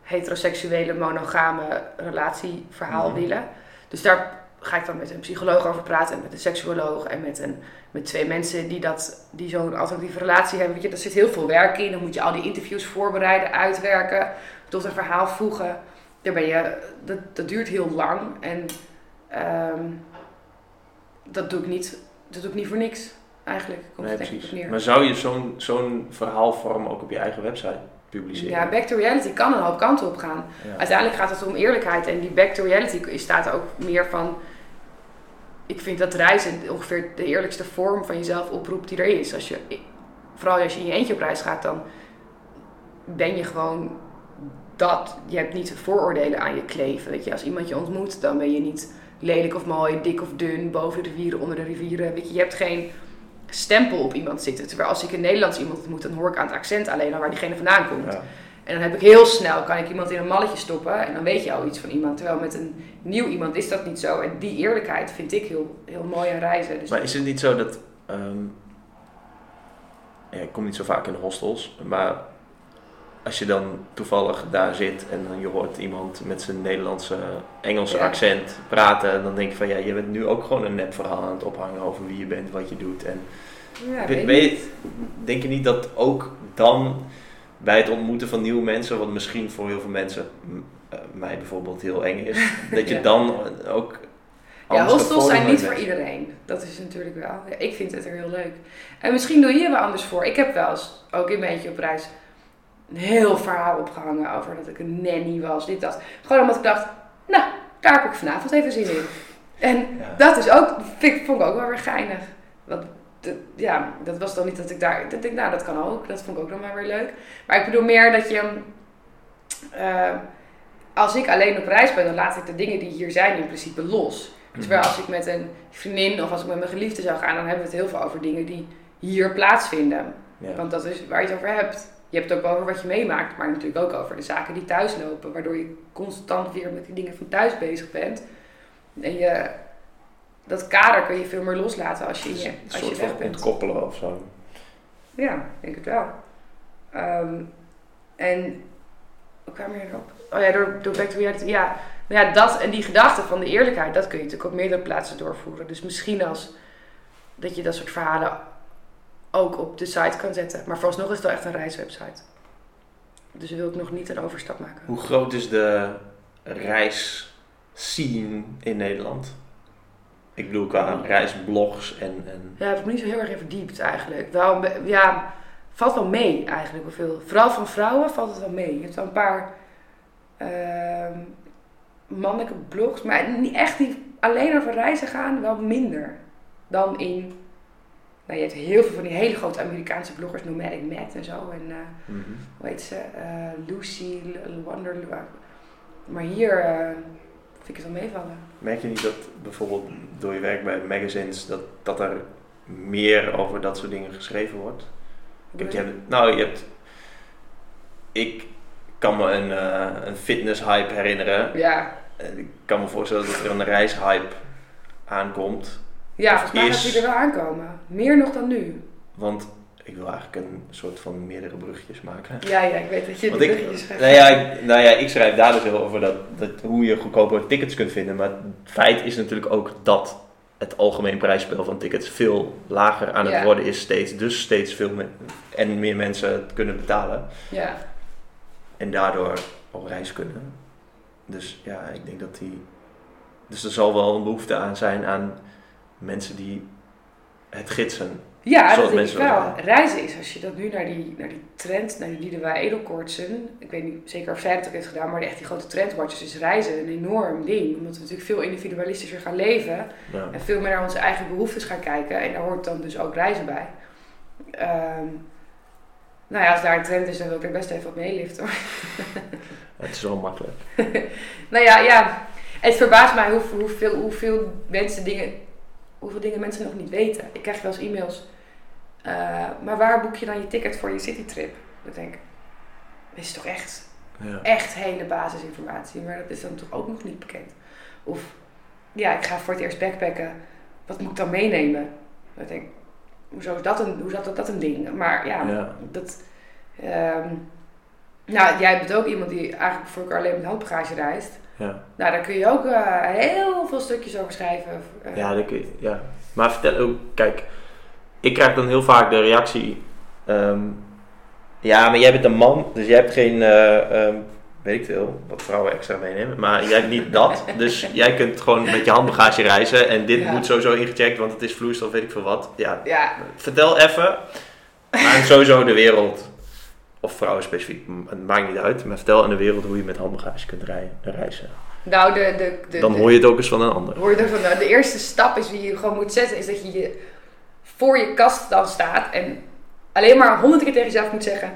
heteroseksuele monogame relatieverhaal Mhm. willen. Dus daar ga ik dan met een psycholoog over praten en met een seksuoloog en met, een, met twee mensen die, dat, die zo'n alternatieve relatie hebben. Weet je, daar zit heel veel werk in. Dan moet je al die interviews voorbereiden, uitwerken, tot een verhaal voegen. Daar ben je, dat, dat duurt heel lang en ehm, dat doe ik niet, dat doe ik niet voor niks. Eigenlijk komt Nee, het precies. neer. Maar zou je zo'n zo'n verhaalvorm ook op je eigen website publiceren? Ja, back to reality kan een hoop kanten op gaan. Ja. Uiteindelijk gaat het om eerlijkheid. En die back to reality staat ook meer van... Ik vind dat reizen ongeveer de eerlijkste vorm van jezelf oproept die er is. Als je, vooral als je in je eentje op reis gaat, dan ben je gewoon dat. Je hebt niet vooroordelen aan je kleven. Weet je, als iemand je ontmoet, dan ben je niet lelijk of mooi, dik of dun, boven de rivieren, onder de rivieren. Weet je, je hebt geen stempel op iemand zitten. Terwijl als ik een Nederlands iemand ontmoet, dan hoor ik aan het accent alleen al waar diegene vandaan komt. Ja. En dan heb ik heel snel, kan ik iemand in een malletje stoppen en dan weet je al iets van iemand. Terwijl met een nieuw iemand is dat niet zo. En die eerlijkheid vind ik heel, heel mooi aan reizen. Dus Maar is het niet zo dat. ehm, ja, ik kom niet zo vaak in hostels, maar als je dan toevallig daar zit en dan je hoort iemand met zijn Nederlandse, Engelse Ja. accent praten, dan denk je van ja, je bent nu ook gewoon een nep verhaal aan het ophangen over wie je bent, wat je doet. En ja, denk je niet dat ook dan bij het ontmoeten van nieuwe mensen, wat misschien voor heel veel mensen, eh, mij bijvoorbeeld heel eng is, dat je Ja. dan ook. Ja, hostels zijn niet bent? voor iedereen. Dat is natuurlijk wel. Ja, ik vind het er heel leuk. En misschien doe je er wel anders voor. Ik heb wel eens, ook mijn eentje op reis, een heel verhaal opgehangen over dat ik een nanny was. Dit, dat. Gewoon omdat ik dacht, nou, daar heb ik vanavond even zin in. En Ja. dat is ook, vind, ik- vond ik ook wel weer geinig. Want, ja, dat was dan niet dat ik daar, dat ik nou, dat kan ook. Dat vond ik ook dan maar weer leuk. Maar ik bedoel meer dat je, eh, als ik alleen op reis ben, dan laat ik de dingen die hier zijn in principe los. Terwijl als ik met een vriendin of als ik met mijn geliefde zou gaan, dan hebben we het heel veel over dingen die hier plaatsvinden. Ja. Want dat is waar je het over hebt. Je hebt het ook over wat je meemaakt, maar natuurlijk ook over de zaken die thuis lopen. Waardoor je constant weer met die dingen van thuis bezig bent. En je, dat kader kun je veel meer loslaten als je, in je, een als soort je van bent. ontkoppelen of zo. Ja, denk het wel. Ehm, en hoe kwam je erop? Oh ja, door, door back to reality. Ja, nou ja, dat en die gedachte van de eerlijkheid, dat kun je natuurlijk op meerdere plaatsen doorvoeren. Dus misschien als dat je dat soort verhalen ook op de site kan zetten. Maar vooralsnog is het wel echt een reiswebsite. Dus wil ik nog niet een overstap maken. Hoe groot is de reisscene in Nederland? Ik bedoel qua reisblogs en... en... Ja, heb ik me niet zo heel erg in verdiept eigenlijk. Wel, ja, valt wel mee eigenlijk hoeveel. Vooral van vrouwen valt het wel mee. Je hebt wel een paar ehm, mannelijke blogs, maar niet echt die alleen over reizen gaan, wel minder dan in. Nou, je hebt heel veel van die hele grote Amerikaanse bloggers, Nomadic Matt en zo. En eh, Mhm. hoe heet ze? Eh, Lucy Wonder. Maar hier eh, vind ik het wel meevallen. Merk je niet dat bijvoorbeeld door je werk bij magazines dat, dat er meer over dat soort dingen geschreven wordt? Kijk, je hebt, nou, je hebt. Ik kan me een, eh een fitness-hype herinneren. Ja, Ik kan me voorstellen dat er een reishype aankomt. Ja volgens mij is- gaat die er wel aankomen. Meer nog dan nu. Want ik wil eigenlijk een soort van meerdere bruggetjes maken. Ja, ja, ik weet dat je Want ik, bruggetjes gaat nou, ja, ik, nou ja, ik schrijf daar dus heel over dat, dat, hoe je goedkope tickets kunt vinden. Maar het feit is natuurlijk ook dat het algemeen prijsspel van tickets veel lager aan het Ja. worden is steeds. Dus steeds veel me- en meer mensen het kunnen betalen. Ja, En daardoor op reis kunnen. Dus ja, ik denk dat die... Dus er zal wel een behoefte aan zijn aan mensen die het gidsen. ja dat denk ik wel. Reizen is, als je dat nu naar die, naar die trend, naar die Liedewij Edelkoortsen, ik weet niet zeker of zij dat ook heeft gedaan, maar echt die grote trendwatches is reizen een enorm ding. Omdat we natuurlijk veel individualistischer gaan leven Ja. en veel meer naar onze eigen behoeftes gaan kijken. En daar hoort dan dus ook reizen bij. Ehm, nou ja, als daar een trend is, dan wil ik er best even op meeliften. hoor. Het is wel makkelijk. Nou ja, ja. Het verbaast mij hoeveel, hoeveel, hoeveel mensen dingen, hoeveel dingen mensen nog niet weten. Ik krijg wel eens e-mails. eh, maar waar boek je dan je ticket voor je citytrip? Ik denk, dit is toch echt, Ja. echt hele basisinformatie. Maar dat is dan toch ook nog niet bekend. Of, ja, ik ga voor het eerst backpacken. Wat moet ik dan meenemen? Ik denk, hoezo is dat een, hoe dat, dat een ding? Maar ja, Ja. dat... ehm, nou, jij bent ook iemand die eigenlijk voor elkaar alleen met handbagage reist. Ja. Nou, daar kun je ook eh, heel veel stukjes over schrijven. Eh, Ja, dat kun je- ja. Maar vertel ook, kijk, ik krijg dan heel vaak de reactie. ehm, ja, maar jij bent een man, dus jij hebt geen, eh, ehm, weet ik veel, wat vrouwen extra meenemen. Maar jij hebt niet dat, dus jij kunt gewoon met je handbagage reizen. En dit Ja. moet sowieso ingecheckt, want het is vloeistof, weet ik veel wat. Ja, ja, vertel even. Maar sowieso de wereld, of vrouwen specifiek, het maakt niet uit. Maar vertel aan de wereld hoe je met handbagage kunt rij- reizen. nou, de, de, de, Dan hoor je het ook eens van een ander. hoor je. Nou, de eerste stap is die je gewoon moet zetten, is dat je, je voor je kast dan staat en alleen maar honderd keer tegen jezelf moet zeggen: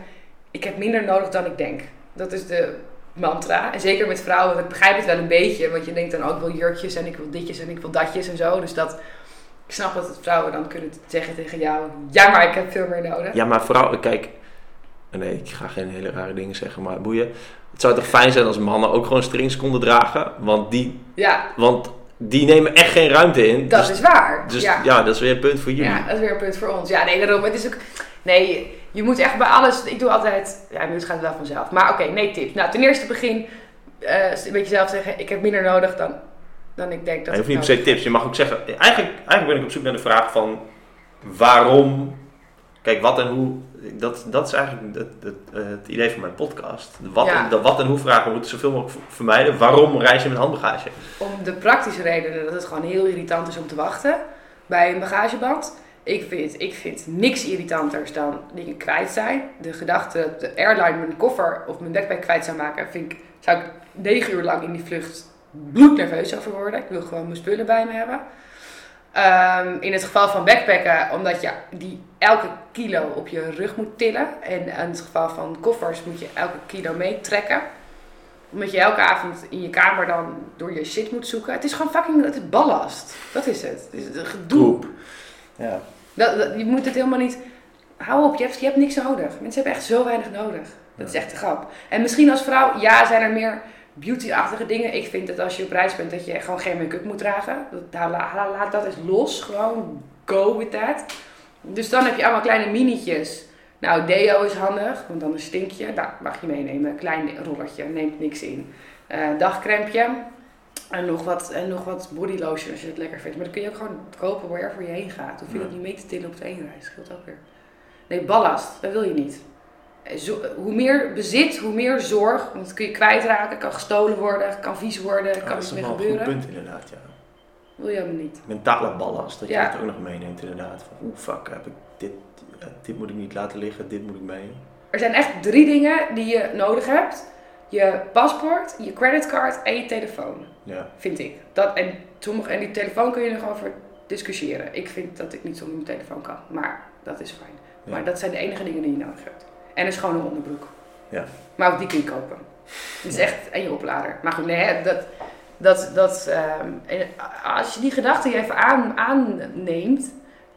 Ik heb minder nodig dan ik denk. Dat is de mantra. En zeker met vrouwen, want ik begrijp het wel een beetje, want je denkt dan ook ik wil jurkjes en ik wil ditjes en ik wil datjes en zo. Dus dat, ik snap dat vrouwen dan kunnen zeggen tegen jou: Ja, maar ik heb veel meer nodig. Ja, maar vrouwen, kijk. Nee, ik ga geen hele rare dingen zeggen, maar boeien. Het zou toch fijn zijn als mannen ook gewoon strings konden dragen? Want die, Ja, want die nemen echt geen ruimte in. dat dus is waar. dus ja. ja. dat is weer een punt voor jullie. Ja, dat is weer een punt voor ons. Ja, nee, daarom. Het is ook. Nee, je moet echt bij alles. Ik doe altijd. Ja, nu gaat het wel vanzelf. Maar oké, nee, tips. Nou, ten eerste begin. eh een beetje zelf zeggen: ik heb minder nodig dan, dan ik denk dat. je hoeft niet per se tips. Je mag ook zeggen. Eigenlijk, eigenlijk ben ik op zoek naar de vraag van waarom. Kijk, wat en hoe. Dat, dat is eigenlijk het, het, het idee van mijn podcast. De wat, Ja. en, de wat en hoe vragen moeten zoveel mogelijk vermijden. Waarom reis je met handbagage? Om de praktische redenen dat het gewoon heel irritant is om te wachten bij een bagageband. Ik vind, ik vind niks irritanters dan dingen kwijt zijn. De gedachte dat de airline mijn koffer of mijn backpack kwijt zou maken, vind ik, zou ik negen uur lang in die vlucht bloednerveus over worden. Ik wil gewoon mijn spullen bij me hebben. Ehm, in het geval van backpacken, omdat je die elke kilo op je rug moet tillen. En in het geval van koffers moet je elke kilo meetrekken. Omdat je elke avond in je kamer dan door je shit moet zoeken. Het is gewoon fucking, het is ballast. Dat is het. Het is een gedoe. Ja. Dat, dat- je moet het helemaal niet... Hou op, je hebt, je hebt niks nodig. Mensen hebben echt zo weinig nodig. Dat is echt de grap. En misschien als vrouw, ja, zijn er meer beauty-achtige dingen. Ik vind dat als je op reis bent, dat je gewoon geen make-up moet dragen. Dat, laat dat eens los. Gewoon go with that. Dus dan heb je allemaal kleine minietjes. Nou, deo is handig, want dan stink je. Daar mag je meenemen. Klein rollertje, neemt niks in. Eh dagcrempje. En nog wat, en nog wat body lotion als je het lekker vindt. Maar dat kun je ook gewoon kopen wherever je heen gaat. Hoef je dat niet mee te tillen op de eenreis. Scheelt ook weer. Nee, ballast, dat wil je niet. Zo, hoe meer bezit, hoe meer zorg. Want dat kun je kwijtraken, kan gestolen worden, kan vies worden, Ja, kan dat iets is mee wel een goed gebeuren. punt inderdaad, ja. Wil je helemaal niet. Mentale ballast, dat Ja. je het ook nog meeneemt inderdaad. Van, oeh, fuck, heb ik dit, dit moet ik niet laten liggen, dit moet ik mee. Er zijn echt drie dingen die je nodig hebt. Je paspoort, je creditcard en je telefoon. Ja, Vind ik. Dat, en, sommige, en die telefoon kun je nog over discussiëren. Ik vind dat ik niet zonder mijn telefoon kan. Maar dat is fijn. Ja. Maar dat zijn de enige dingen die je nodig hebt. En een schone onderbroek. Ja. Maar ook die kun je kopen. Het is echt... En je oplader. Maar goed, nee, dat... dat, dat ehm, als je die gedachte even aan, aanneemt...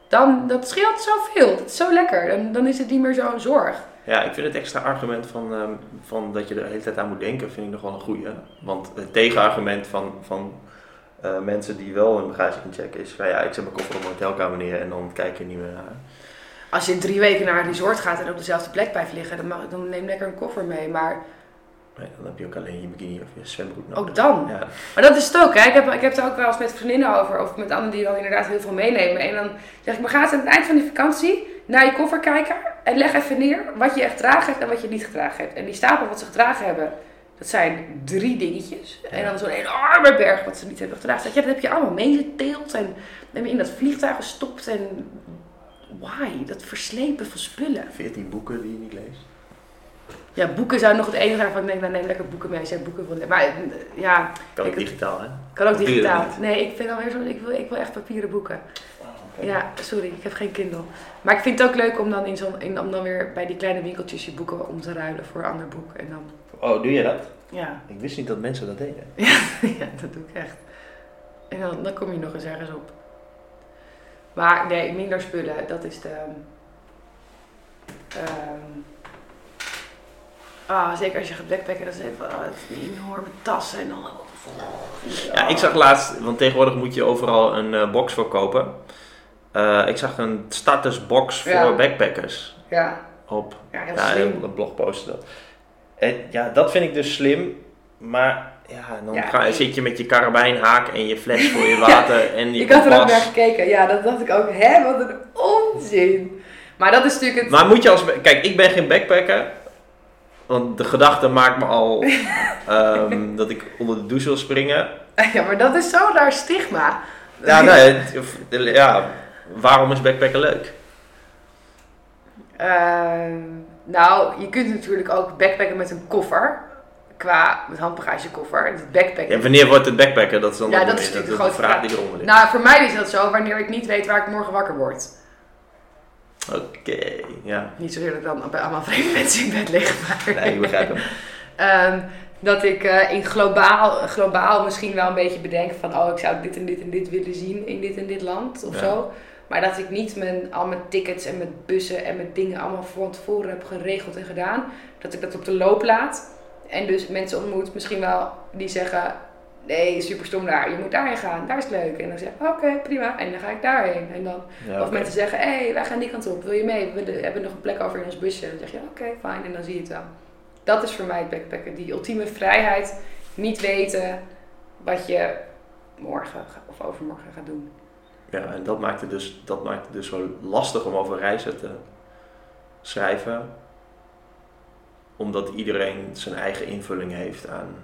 Dan dat scheelt zoveel. Dat is zo lekker. Dan, dan is het niet meer zo'n zorg. Ja, ik vind het extra argument van, ehm, van dat je er de hele tijd aan moet denken, vind ik nog wel een goeie. Want het tegenargument van, van eh, mensen die wel hun bagage inchecken is van ja, ik zet mijn koffer op mijn hotelkamer neer en dan kijk je niet meer naar. Als je drie weken naar een resort gaat en op dezelfde plek blijft liggen... dan, mag, dan neem lekker een koffer mee. Maar dan heb je ook alleen je bikini of je zwembroek nodig. ook dan. Ja, Maar dat is het ook, hè. Ik heb, ik heb het er ook wel eens met vriendinnen over, of met anderen die dan inderdaad heel veel meenemen. En dan zeg ik, maar ga eens aan het eind van die vakantie naar je koffer kijken en leg even neer wat je echt gedragen hebt en wat je niet gedragen hebt. En die stapel wat ze gedragen hebben, dat zijn drie dingetjes. En dan zo'n enorme berg wat ze niet hebben gedragen. Ja, dat heb je allemaal meegeteeld en heb je in dat vliegtuig gestopt en why? Dat verslepen van spullen. 14 boeken die je niet leest. Ja, boeken zijn nog het enige waarvan ik denk, nou neem lekker boeken mee als jij boeken wil. Maar eh, ja, Kan ook Ik- digitaal, hè? kan ook Papieren digitaal. niet. Nee, ik vind alweer zo, ik wil, ik wil echt papieren boeken. Oké. Ja, sorry, ik heb geen Kindle. Maar ik vind het ook leuk om dan, in zo'n, in, om dan weer bij die kleine winkeltjes je boeken om te ruilen voor een ander boek. En dan, Oh, doe je dat? ja, Ik wist niet dat mensen dat deden. ja dat doe ik echt. En dan, dan kom je nog eens ergens op. Maar nee, minder spullen, dat is de... ehm, ah, zeker als je gaat backpacken, dat is even het is een enorme tas en dan... Ja, ik zag laatst, want tegenwoordig moet je overal een eh, box voor kopen. Eh, ik zag een startersbox voor Ja. backpackers Ja, op ja heel Ja, slim. een blogpost dat. En ja, dat vind ik dus slim. Maar ja, dan Ja, ga, ik- zit je met je karabijnhaak en je fles voor je water en je Ik had er ook naar gekeken. Ja, dat dacht ik ook. Hè, wat een onzin. Maar dat is natuurlijk het... Maar moet je als... Kijk, ik ben geen backpacker. Want de gedachte maakt me al ehm, dat ik onder de douche wil springen. Ja, maar dat is zo'n raar stigma. Ja, nee, het- of- ja, waarom is backpacken leuk? Ehm, nou, je kunt natuurlijk ook backpacken met een koffer. Qua met handbagagekoffer. Het backpacken. Ja, wanneer wordt het backpacken? Dat is dan Ja, dat is natuurlijk de, grote vraag die eronder ligt. Nou, voor mij is dat zo wanneer ik niet weet waar ik morgen wakker word. Oké, ja. Niet zozeer dat ik dan bij allemaal vreemde mensen in bed lig. Maar Nee, ik begrijp hem. Ehm, dat ik eh, in globaal, globaal misschien wel een beetje bedenk van... oh, ik zou dit en dit en dit willen zien in dit en dit land of Ja. zo. Maar dat ik niet mijn, al mijn tickets en mijn bussen en mijn dingen allemaal van tevoren heb geregeld en gedaan. Dat ik dat op de loop laat. En dus mensen ontmoet misschien wel die zeggen... Nee, super stom daar. Je moet daarheen gaan. Daar is het leuk. En dan zeg ik, oké, prima. En dan ga ik daarheen. En dan Ja, of mensen zeggen, hé, hey, wij gaan die kant op, wil je mee? We hebben nog een plek over in ons busje. Dan zeg je, oké, fijn, en dan zie je het wel. Dat is voor mij het backpacken. Die ultieme vrijheid, niet weten wat je morgen of overmorgen gaat doen. Ja, en dat maakt, het dus, dat maakt het dus zo lastig om over reizen te schrijven. Omdat iedereen zijn eigen invulling heeft aan...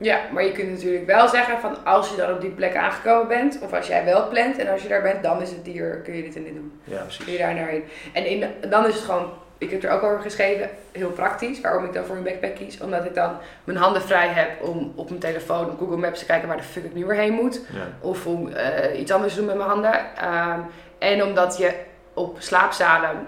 Ja, maar je kunt natuurlijk wel zeggen van als je dan op die plek aangekomen bent, of als jij wel plant en als je daar bent, dan is het hier, kun je dit en dit doen. Ja, Kun precies. je daar naar heen. En in, dan is het gewoon, ik heb er ook over geschreven, heel praktisch, waarom ik dan voor een backpack kies. Omdat ik dan mijn handen vrij heb om op mijn telefoon op Google Maps te kijken waar de fuck ik nu weer heen moet. Ja. Of om eh, iets anders te doen met mijn handen. Ehm, en omdat je op slaapzalen,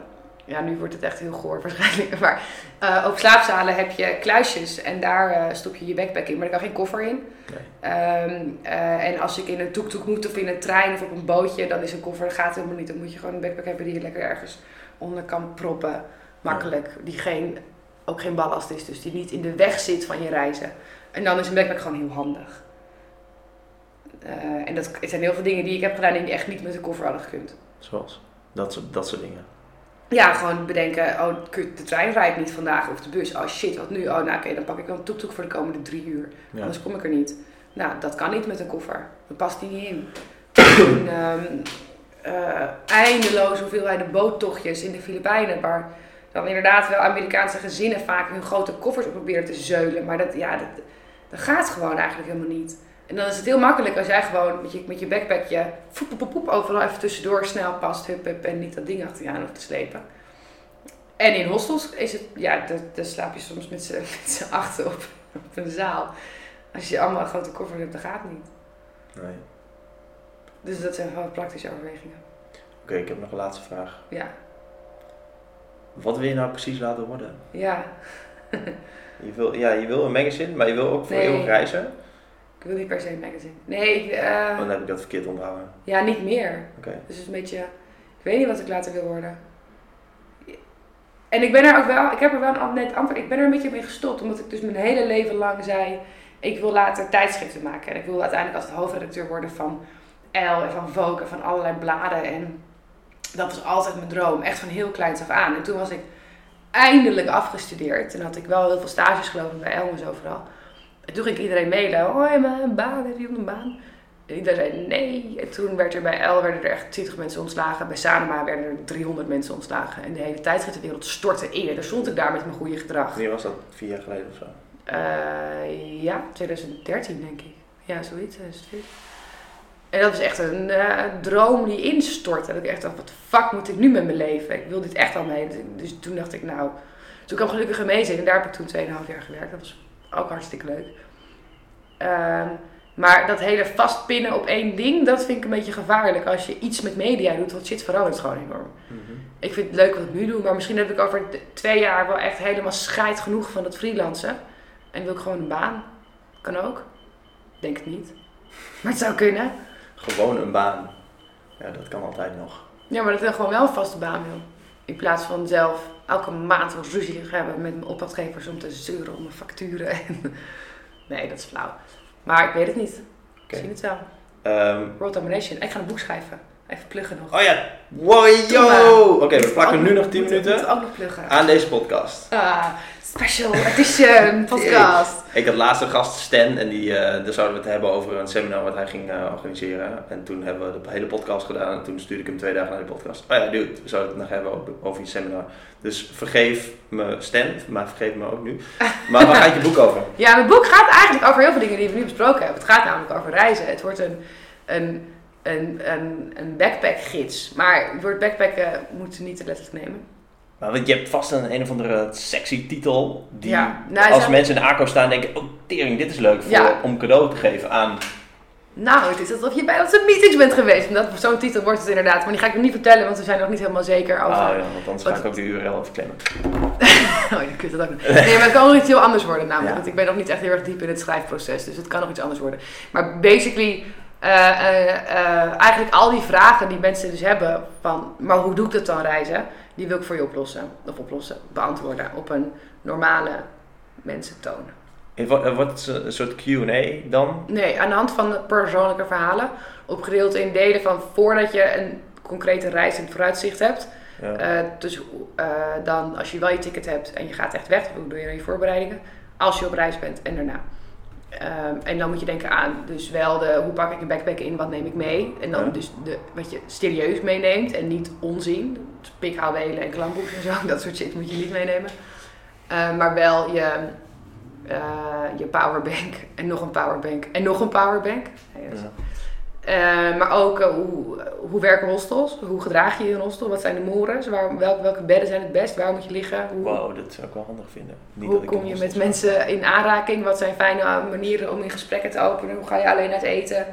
ja nu wordt het echt heel goor waarschijnlijk, maar eh, op slaapzalen heb je kluisjes en daar eh, stop je je backpack in, maar er kan geen koffer in. Nee. Ehm, eh, en als ik in een tuk-tuk moet of in een trein of op een bootje, dan is een koffer, dat gaat helemaal niet. Dan moet je gewoon een backpack hebben die je lekker ergens onder kan proppen. Makkelijk. Die geen, ook geen ballast is, dus die niet in de weg zit van je reizen. En dan is een backpack gewoon heel handig. En dat het zijn heel veel dingen die ik heb gedaan die echt niet met een koffer hadden gekund. Zoals? Dat dat soort dingen. Ja, gewoon bedenken, oh, de trein rijdt niet vandaag of de bus. Oh shit, wat nu? Oh, nou oké, dan pak ik wel een tuk-tuk voor de komende drie uur. Ja. Anders kom ik er niet. Nou, dat kan niet met een koffer. Dat past die niet in. en, eh eindeloze hoeveelheden boottochtjes in de Filipijnen. Waar dan inderdaad wel Amerikaanse gezinnen vaak hun grote koffers op proberen te zeulen. Maar dat, ja, dat, dat gaat gewoon eigenlijk helemaal niet. En dan is het heel makkelijk als jij gewoon met je, met je backpackje poep, poep, poep, poep, overal even tussendoor snel past, hup, hup, en niet dat ding achter je aan hoeft te slepen. En in hostels is het, ja, daar slaap je soms met z'n achten op, op een zaal. Als je allemaal een grote koffer hebt, dat gaat niet. Nee. Dus dat zijn gewoon praktische overwegingen. Oké, ik heb nog een laatste vraag. Ja, Wat wil je nou precies laten worden? ja. Je wil, ja, je wil een magazine, maar je wil ook voor Nee. eeuwig reizen? Ik wil niet per se een magazine. Nee, ik, eh, Oh, dan heb ik dat verkeerd onthouden. ja, niet meer. Oké. Dus het is een beetje, ik weet niet wat ik later wil worden. En ik ben er ook wel, ik heb er wel een net antwoord, ik ben er een beetje mee gestopt. Omdat ik dus mijn hele leven lang zei, ik wil later tijdschriften maken. En ik wil uiteindelijk als hoofdredacteur worden van Elle en van Vogue en van allerlei bladen. En dat was altijd mijn droom, echt van heel kleins af aan. En toen was ik eindelijk afgestudeerd. En had ik wel heel veel stages gelopen bij Elle en zo overal. En toen ging ik iedereen mailen, hoi maar een baan, heb je een baan? En iedereen zei nee. En toen werd er bij L werden er echt 20 mensen ontslagen. Bij Sanema werden er 300 mensen ontslagen. En de hele tijdschriftenwereld stortte in. Daar stond ik daar met mijn goede gedrag. Wanneer was dat? Vier jaar geleden of zo? Eh, ja, 2013 denk ik. Ja, zoiets. 2014. En dat was echt een eh, droom die instortte. Dat ik echt dacht, wat de fuck moet ik nu met mijn leven? Ik wil dit echt al mee. Dus toen dacht ik, nou... Toen kwam gelukkig een meezin. En daar heb ik toen 2,5 jaar gewerkt. Dat was ook hartstikke leuk. Ehm, maar dat hele vastpinnen op één ding, dat vind ik een beetje gevaarlijk. Als je iets met media doet, want shit verandert gewoon enorm. Ik vind het leuk wat ik nu doe, maar misschien heb ik over twee jaar wel echt helemaal scheid genoeg van het freelancen. En wil ik gewoon een baan. Kan ook. Denk het niet. Maar het zou kunnen. Gewoon een baan. Ja, dat kan altijd nog. Ja, maar dat ik gewoon wel een vaste baan wil. In plaats van zelf elke maand wel ruzie hebben met mijn opdrachtgevers om te zeuren om mijn facturen. En... Nee, dat is flauw. Maar ik weet het niet. Oké. Zie het wel. Ehm, World Domination. Ik ga een boek schrijven. Even pluggen nog. oh ja, wow, yo! Oké, we plakken nu nog 10 moet- moet minuten ook nog pluggen. aan deze podcast. Ah, special edition podcast. Ik had laatst een gast, Stan, en die, eh, daar zouden we het hebben over een seminar wat hij ging eh, organiseren. En toen hebben we de hele podcast gedaan en toen stuurde ik hem twee dagen naar de podcast. Oh ja, dude, we zouden het nog hebben over, over je seminar. Dus vergeef me Stan, maar vergeef me ook nu. Maar waar gaat je boek over? Ja, mijn boek gaat eigenlijk over heel veel dingen die we nu besproken hebben. Het gaat namelijk over reizen. Het wordt een, een, een, een, een backpackgids. Maar het woord backpacken moet je niet te letterlijk nemen. Maar want je hebt vast een, een of andere sexy titel die Ja, nou, als mensen in de aankoop staan denken, oh tering, dit is leuk voor, Ja. om cadeau te geven aan... Nou, het is alsof je bij onze meetings bent geweest. Omdat Zo'n titel wordt het inderdaad. Maar die ga ik nog niet vertellen, want we zijn nog niet helemaal zeker over... Ah ja, want anders ga ik ook de URL even klemmen. Oh, je kunt dat ook niet. Nee, maar het kan nog iets heel anders worden namelijk. Ja. Want ik ben nog niet echt heel erg diep in het schrijfproces. Dus het kan nog iets anders worden. Maar basically, eh, eh, eh, eigenlijk al die vragen die mensen dus hebben van... Maar hoe doe ik dat dan reizen? Die wil ik voor je oplossen. Of oplossen, beantwoorden op een normale mensentoon. En wat- is een soort Q&A dan? Nee, aan de hand van persoonlijke verhalen. Opgedeeld in delen van voordat je een concrete reis in het vooruitzicht hebt. Ja. Eh, dus eh, dan als je wel je ticket hebt en je gaat echt weg, hoe doe je dan je voorbereidingen? Als je op reis bent en daarna. Ehm, en dan moet je denken aan dus wel de hoe pak ik een backpack in, wat neem ik mee? En dan Ja. dus de, wat je serieus meeneemt en niet onzin. Dus pikhouwelen en klamboes en zo, dat soort shit moet je niet meenemen. Eh, maar wel je, eh, je powerbank en nog een powerbank en nog een powerbank. Nee, dat is- Ja. Eh, maar ook eh, hoe, hoe werken hostels? Hoe gedraag je je in een hostel? Wat zijn de mores? Waar, welke, welke bedden zijn het best? Waar moet je liggen? Hoe, Wow, dat zou ik wel handig vinden. Niet hoe dat ik kom je met mensen in aanraking? Wat zijn fijne manieren om in gesprekken te openen? Hoe ga je alleen uit eten?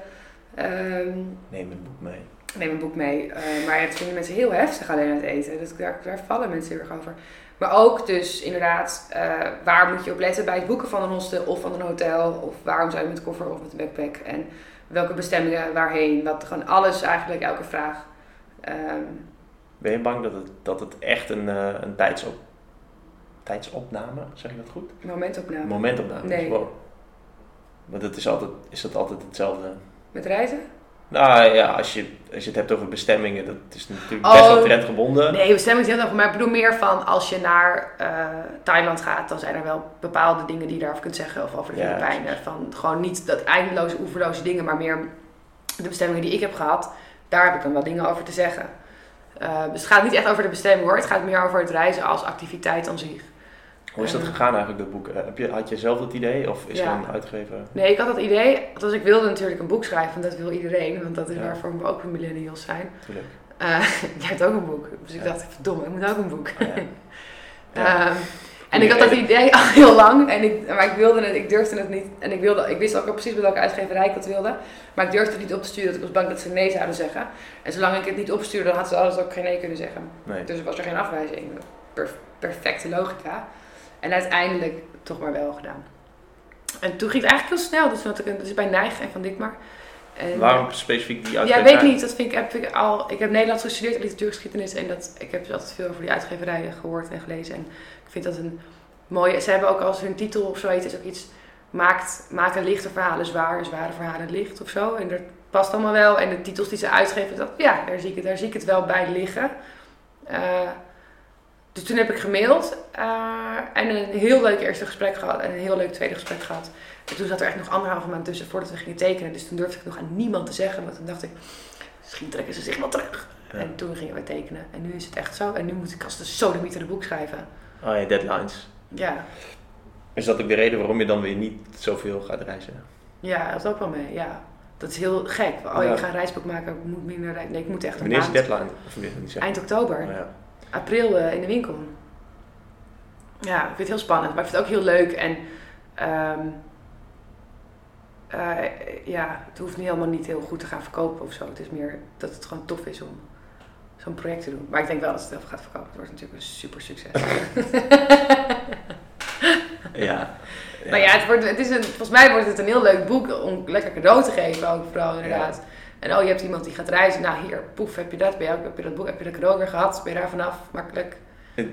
Ehm, Neem een boek mee. neem een boek mee. Eh, maar dat vinden mensen heel heftig alleen uit eten. Dus daar, daar vallen mensen heel erg over. Maar ook dus inderdaad, eh, waar moet je op letten bij het boeken van een hostel of van een hotel? Of waarom zou je met koffer of met een backpack? En welke bestemmingen, waarheen? Wat, gewoon alles eigenlijk, elke vraag. Ehm, Ben je bang dat het, dat het echt een, eh, een tijdsop, tijdsopname, zeg ik dat goed? momentopname. Momentopname Nee. is. Wow. Maar dat is, altijd, is dat altijd hetzelfde? Met reizen? Nou ja, als je, als je het hebt over bestemmingen, dat is natuurlijk Oh. best wel trendgebonden. Nee, bestemming is heel erg. Maar ik bedoel meer van als je naar eh, Thailand gaat, dan zijn er wel bepaalde dingen die je daarover kunt zeggen. Of over de Ja, Filipijnen. Van gewoon niet dat eindeloze, oeverloze dingen, maar meer de bestemmingen die ik heb gehad. daar heb ik dan wel dingen over te zeggen. Uh, dus het gaat niet echt over de bestemming hoor. Het gaat meer over het reizen als activiteit aan zich. Hoe is dat gegaan eigenlijk, dat boek? Eh, Heb je, had je zelf dat idee of is Ja. er een uitgever? Nee, ik had dat idee. Dus ik wilde natuurlijk een boek schrijven. En dat wil iedereen. Want dat is Ja. waarvoor we ook millennials zijn. Tuurlijk. Eh, jij hebt ook een boek. Dus ik dacht, verdomme, ik moet ook een boek. Oh. Ehm, en ik had dat idee al heel lang, en ik, maar ik wilde het, ik durfde het niet. En ik, wilde, ik wist ook al precies bij welke uitgeverij ik dat wilde. Maar ik durfde het niet op te sturen, want ik was bang dat ze nee zouden zeggen. En zolang ik het niet opstuurde, dan had ze alles ook geen nee kunnen zeggen. Nee. Dus was er geen afwijzing. Per- perfecte logica. En uiteindelijk toch maar wel gedaan. En toen ging het eigenlijk heel snel. Dus wat ik, dat is bij Nijg en Van Dikmar. En, Waarom specifiek die ja, uitgeverij? weet ik niet. Dat vind ik, heb ik, al, ik heb Nederlands gestudeerd en literatuurgeschiedenis. En dat, ik heb altijd veel over die uitgeverijen gehoord en gelezen. En ik vind dat een mooie... Ze hebben ook als hun titel of zoiets is ook iets... Maakt, maken lichte verhalen zwaar zware verhalen licht of zo. En dat past allemaal wel. En de titels die ze uitgeven, dat, ja, daar zie, ik het, daar zie ik het wel bij liggen. Eh, dus toen heb ik gemaild. eh, en een heel leuk eerste gesprek gehad. En een heel leuk tweede gesprek gehad. En toen zat er echt nog anderhalve maand tussen voordat we gingen tekenen. Dus toen durfde ik nog aan niemand te zeggen. Want toen dacht ik, misschien trekken ze zich wel terug. Ja. En toen gingen we tekenen. En nu is het echt zo. En nu moet ik als de sodemieter een boek schrijven. Oh ja, deadlines. Ja, Is dat ook de reden waarom je dan weer niet zoveel gaat reizen? ja dat is ook wel mee. Ja. Dat is heel gek. Oh, Ja. ik ga een reisboek maken. Ik moet minder reizen. Nee, ik moet echt een Wanneer is de deadline? Of je niet zeggen? Eind oktober. Oh, ja. April eh, in de winkel. Ja, ik vind het heel spannend, maar ik vind het ook heel leuk. En ehm, eh, ja, het hoeft niet helemaal niet heel goed te gaan verkopen of zo. Het is meer dat het gewoon tof is om zo'n project te doen. Maar ik denk wel dat het even gaat verkopen. Het wordt natuurlijk een super succes. Ja. Maar ja, het wordt, het is een, volgens mij wordt het een heel leuk boek om lekker cadeau te geven ook vooral inderdaad. En oh, je hebt iemand die gaat reizen. Nou hier, poef, heb je dat? Ben je ook, heb je dat boek? Heb je dat cadeau weer gehad? Ben je daar vanaf? Makkelijk.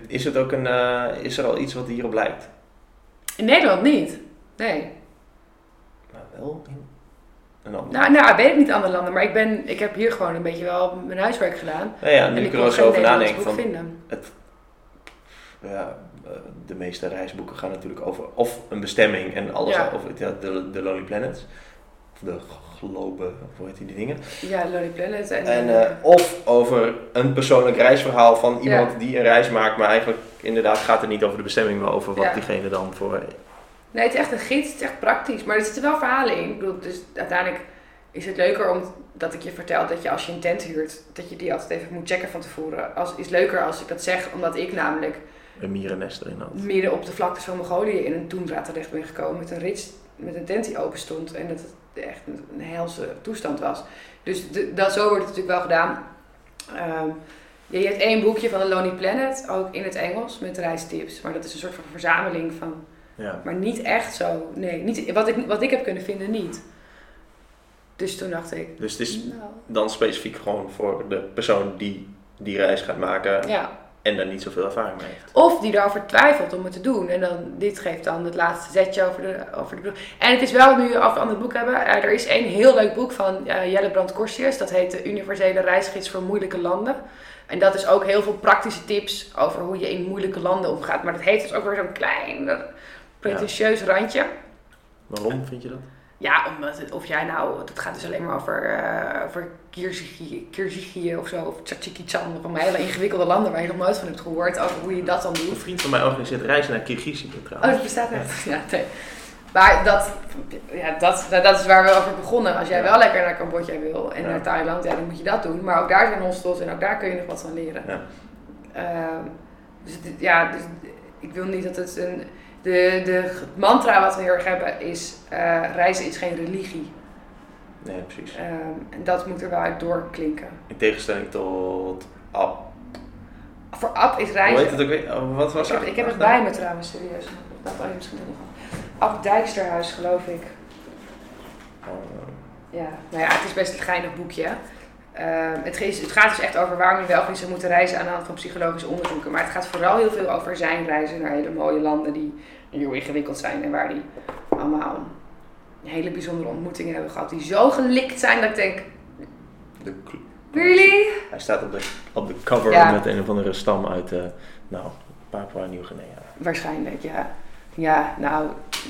Is, het ook een, eh, is er al iets wat hierop lijkt? In Nederland niet. Nee. Nou, wel in een ander. Nou, nou, weet ik niet andere landen, maar ik, ben, ik heb hier gewoon een beetje wel mijn huiswerk gedaan. Nou ja, en nu ik ik er geen zo over Nederlands nadenk boek van... vinden. Ja, eh, de meeste reisboeken gaan natuurlijk over of een bestemming en alles, Ja. ja, de, de Lonely Planets. De of hoe heet die dingen. Ja, Lonely Planet. En, En, eh, eh, of over een persoonlijk reisverhaal van iemand Ja. die een reis maakt, maar eigenlijk inderdaad gaat het niet over de bestemming, maar over wat Ja. diegene dan voor... nee, het is echt een gids, het is echt praktisch. Maar er zitten wel verhalen in. Ik bedoel, dus uiteindelijk is het leuker omdat ik je vertel dat je als je een tent huurt, dat je die altijd even moet checken van tevoren. Als, is leuker als ik dat zeg, omdat ik namelijk Een mierennest erin had. midden op de vlaktes van Mongolië in een toendra terecht ben gekomen met een rits, met een tent die open stond en dat het echt een, helse toestand was. Dus de- dat, zo wordt het natuurlijk wel gedaan. Ehm, ja, je hebt één boekje van The Lonely Planet, ook in het Engels, met reistips. Maar dat is een soort van verzameling van, Ja. maar niet echt zo, nee, niet, wat, ik, wat ik heb kunnen vinden niet. Dus toen dacht ik, Dus het is nou, dan specifiek gewoon voor de persoon die die reis gaat maken ja. En daar niet zoveel ervaring mee heeft. Of die daarover twijfelt om het te doen. En dan, dit geeft dan het laatste zetje over de, over de boek. En het is wel, nu we af en ander boek hebben, eh, er is één heel leuk boek van eh, Jelle Brand Korstius. Dat heet de Universele Reisgids voor Moeilijke Landen. En dat is ook heel veel praktische tips over hoe je in moeilijke landen omgaat. Maar dat heeft dus ook weer zo'n klein, eh, pretentieus randje. Waarom vind je dat? Ja, omdat het, of jij nou, het gaat dus alleen maar over, eh over of zo, of Tsatsiki-chan, van hele ingewikkelde landen waar je nog nooit van hebt gehoord, over hoe je dat dan doet. Een vriend van mij organiseert reizen naar Kirgizië Oh, trouwens. dat bestaat echt. Ja, nee. Maar dat, ja, dat, dat is waar we over begonnen. Als jij Ja. wel lekker naar Cambodja wil en Ja. naar Thailand, ja, dan moet je dat doen. Maar ook daar zijn hostels en ook daar kun je nog wat van leren. Ja. Ehm, dus ja, dus ik wil niet dat het een... De, de mantra wat we heel erg hebben is, eh, reizen is geen religie. Nee, precies. Ehm, en dat moet er wel uit doorklinken. In tegenstelling tot Ab. Voor Ab is Hoe reizen... heet het ook weer? Oh, wat was Ik heb, ik heb het bij me trouwens, serieus. Dat kan je misschien nog. Ab Dijksterhuis, geloof ik. Oh, Ja, nou ja, het is best een geinig boekje. Ehm, het, het gaat dus echt over waarom je wel of niet zou moeten reizen aan de hand van psychologische onderzoeken. Maar het gaat vooral heel veel over zijn reizen naar hele mooie landen die heel ingewikkeld zijn. En waar die allemaal hele bijzondere ontmoetingen hebben gehad. Die zo gelikt zijn dat ik denk, de really? Hij staat op de, op de cover Ja. met een of andere stam uit, eh nou, Papua Nieuw-Guinea. Waarschijnlijk, ja. Ja, nou,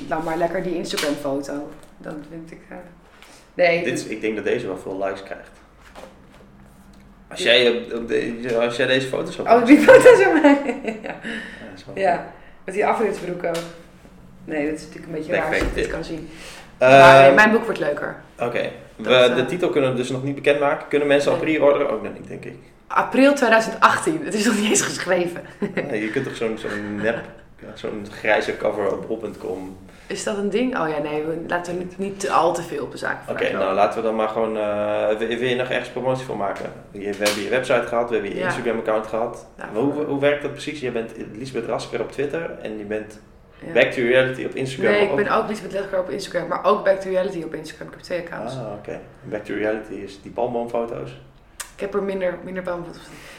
laat maar lekker die Instagram foto. Dat vind ik... eh, Nee, Dit is- Ik denk dat deze wel veel likes krijgt. Als jij, op de- als jij deze foto's had. Oh, die foto's van mij. ja. Ja, met die afritsbroek ook. Nee, dat is natuurlijk een beetje raar als je dit kan zien. Eh, maar nee, mijn boek wordt leuker. Oké, We- Dat, eh, de titel kunnen we dus nog niet bekendmaken. Kunnen mensen al pre-orderen? Ook nog niet, denk ik. April 2018, het is nog niet eens geschreven. Nee, je kunt toch zo'n zo'n nep, zo'n grijze cover op bol.com. Is dat een ding? Oh ja, nee, laten we niet, niet al te veel op de zaak Oké, nou laten we dan maar gewoon. eh, wil, wil je nog ergens promotie voor maken? We hebben je website gehad, we hebben je Ja. Instagram-account gehad. Nou, hoe, hoe werkt dat precies? Je bent Lisbeth Rasker op Twitter en je bent Ja. Back to Reality op Instagram. Nee, ik ben ook Lisbeth Legger op Instagram, maar ook Back to Reality op Instagram. Ik heb twee accounts. Ah, oké. Back to Reality is die palmboomfoto's. Ik heb er minder, minder van.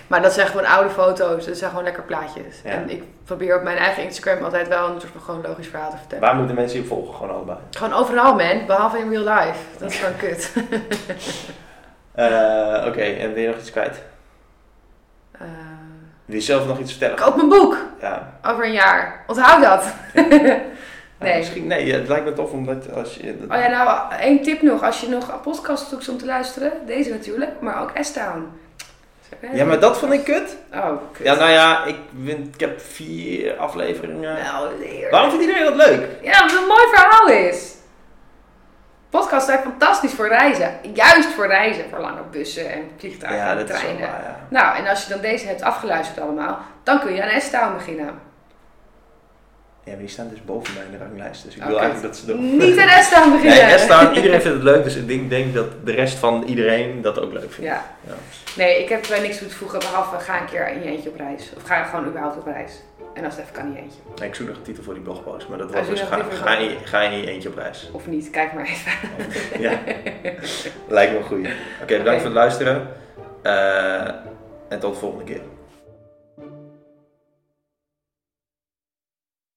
Maar dat zijn gewoon oude foto's, dat zijn gewoon lekker plaatjes. Ja. En ik probeer op mijn eigen Instagram altijd wel een soort van gewoon logisch verhaal te vertellen. Waar moeten mensen je volgen? Gewoon allebei. Gewoon overal, man. Behalve in real life. Dat is gewoon kut. Eh, oké, en wil je nog iets kwijt? Eh, Wil je zelf nog iets vertellen? koop mijn boek. Ja. Over een jaar. Onthoud dat. Nee. misschien, nee, het lijkt me tof omdat als je... Oh ja, nou, één tip nog. Als je nog podcasts zoekt om te luisteren. Deze natuurlijk, maar ook S-Town. Ja, maar dat vond ik kut. Oh, kut. Ja, nou ja, ik, vind, ik heb vier afleveringen. Nou, heerlijk. Waarom vindt iedereen dat leuk? Ja, omdat het een mooi verhaal is. Podcasts zijn fantastisch voor reizen. Juist voor reizen. Voor lange bussen en vliegtuigen Ja, en dat is wel treinen. waar, ja. Nou, en als je dan deze hebt afgeluisterd allemaal, dan kun je aan S-Town beginnen. Ja, maar die staan dus boven mij in de ranglijst. Dus ik Oh, wil eigenlijk dat ze... door- Niet aan S-Town beginnen. Nee, staan, iedereen vindt het leuk, dus ik denk, denk dat de rest van iedereen dat ook leuk vindt. Ja. Ja. Nee, ik heb er niks toe te voegen behalve ga een keer in je eentje op reis. Of ga gewoon überhaupt op reis. En als het even kan, in je eentje. Nee, ik zoek nog een titel voor die blogpost, maar dat Oh, was dus ga, ga, je, ga in je eentje op reis. Of niet, kijk maar even. Ja, lijkt me een goeie. Oké, bedankt voor het luisteren. Eh, en tot de volgende keer.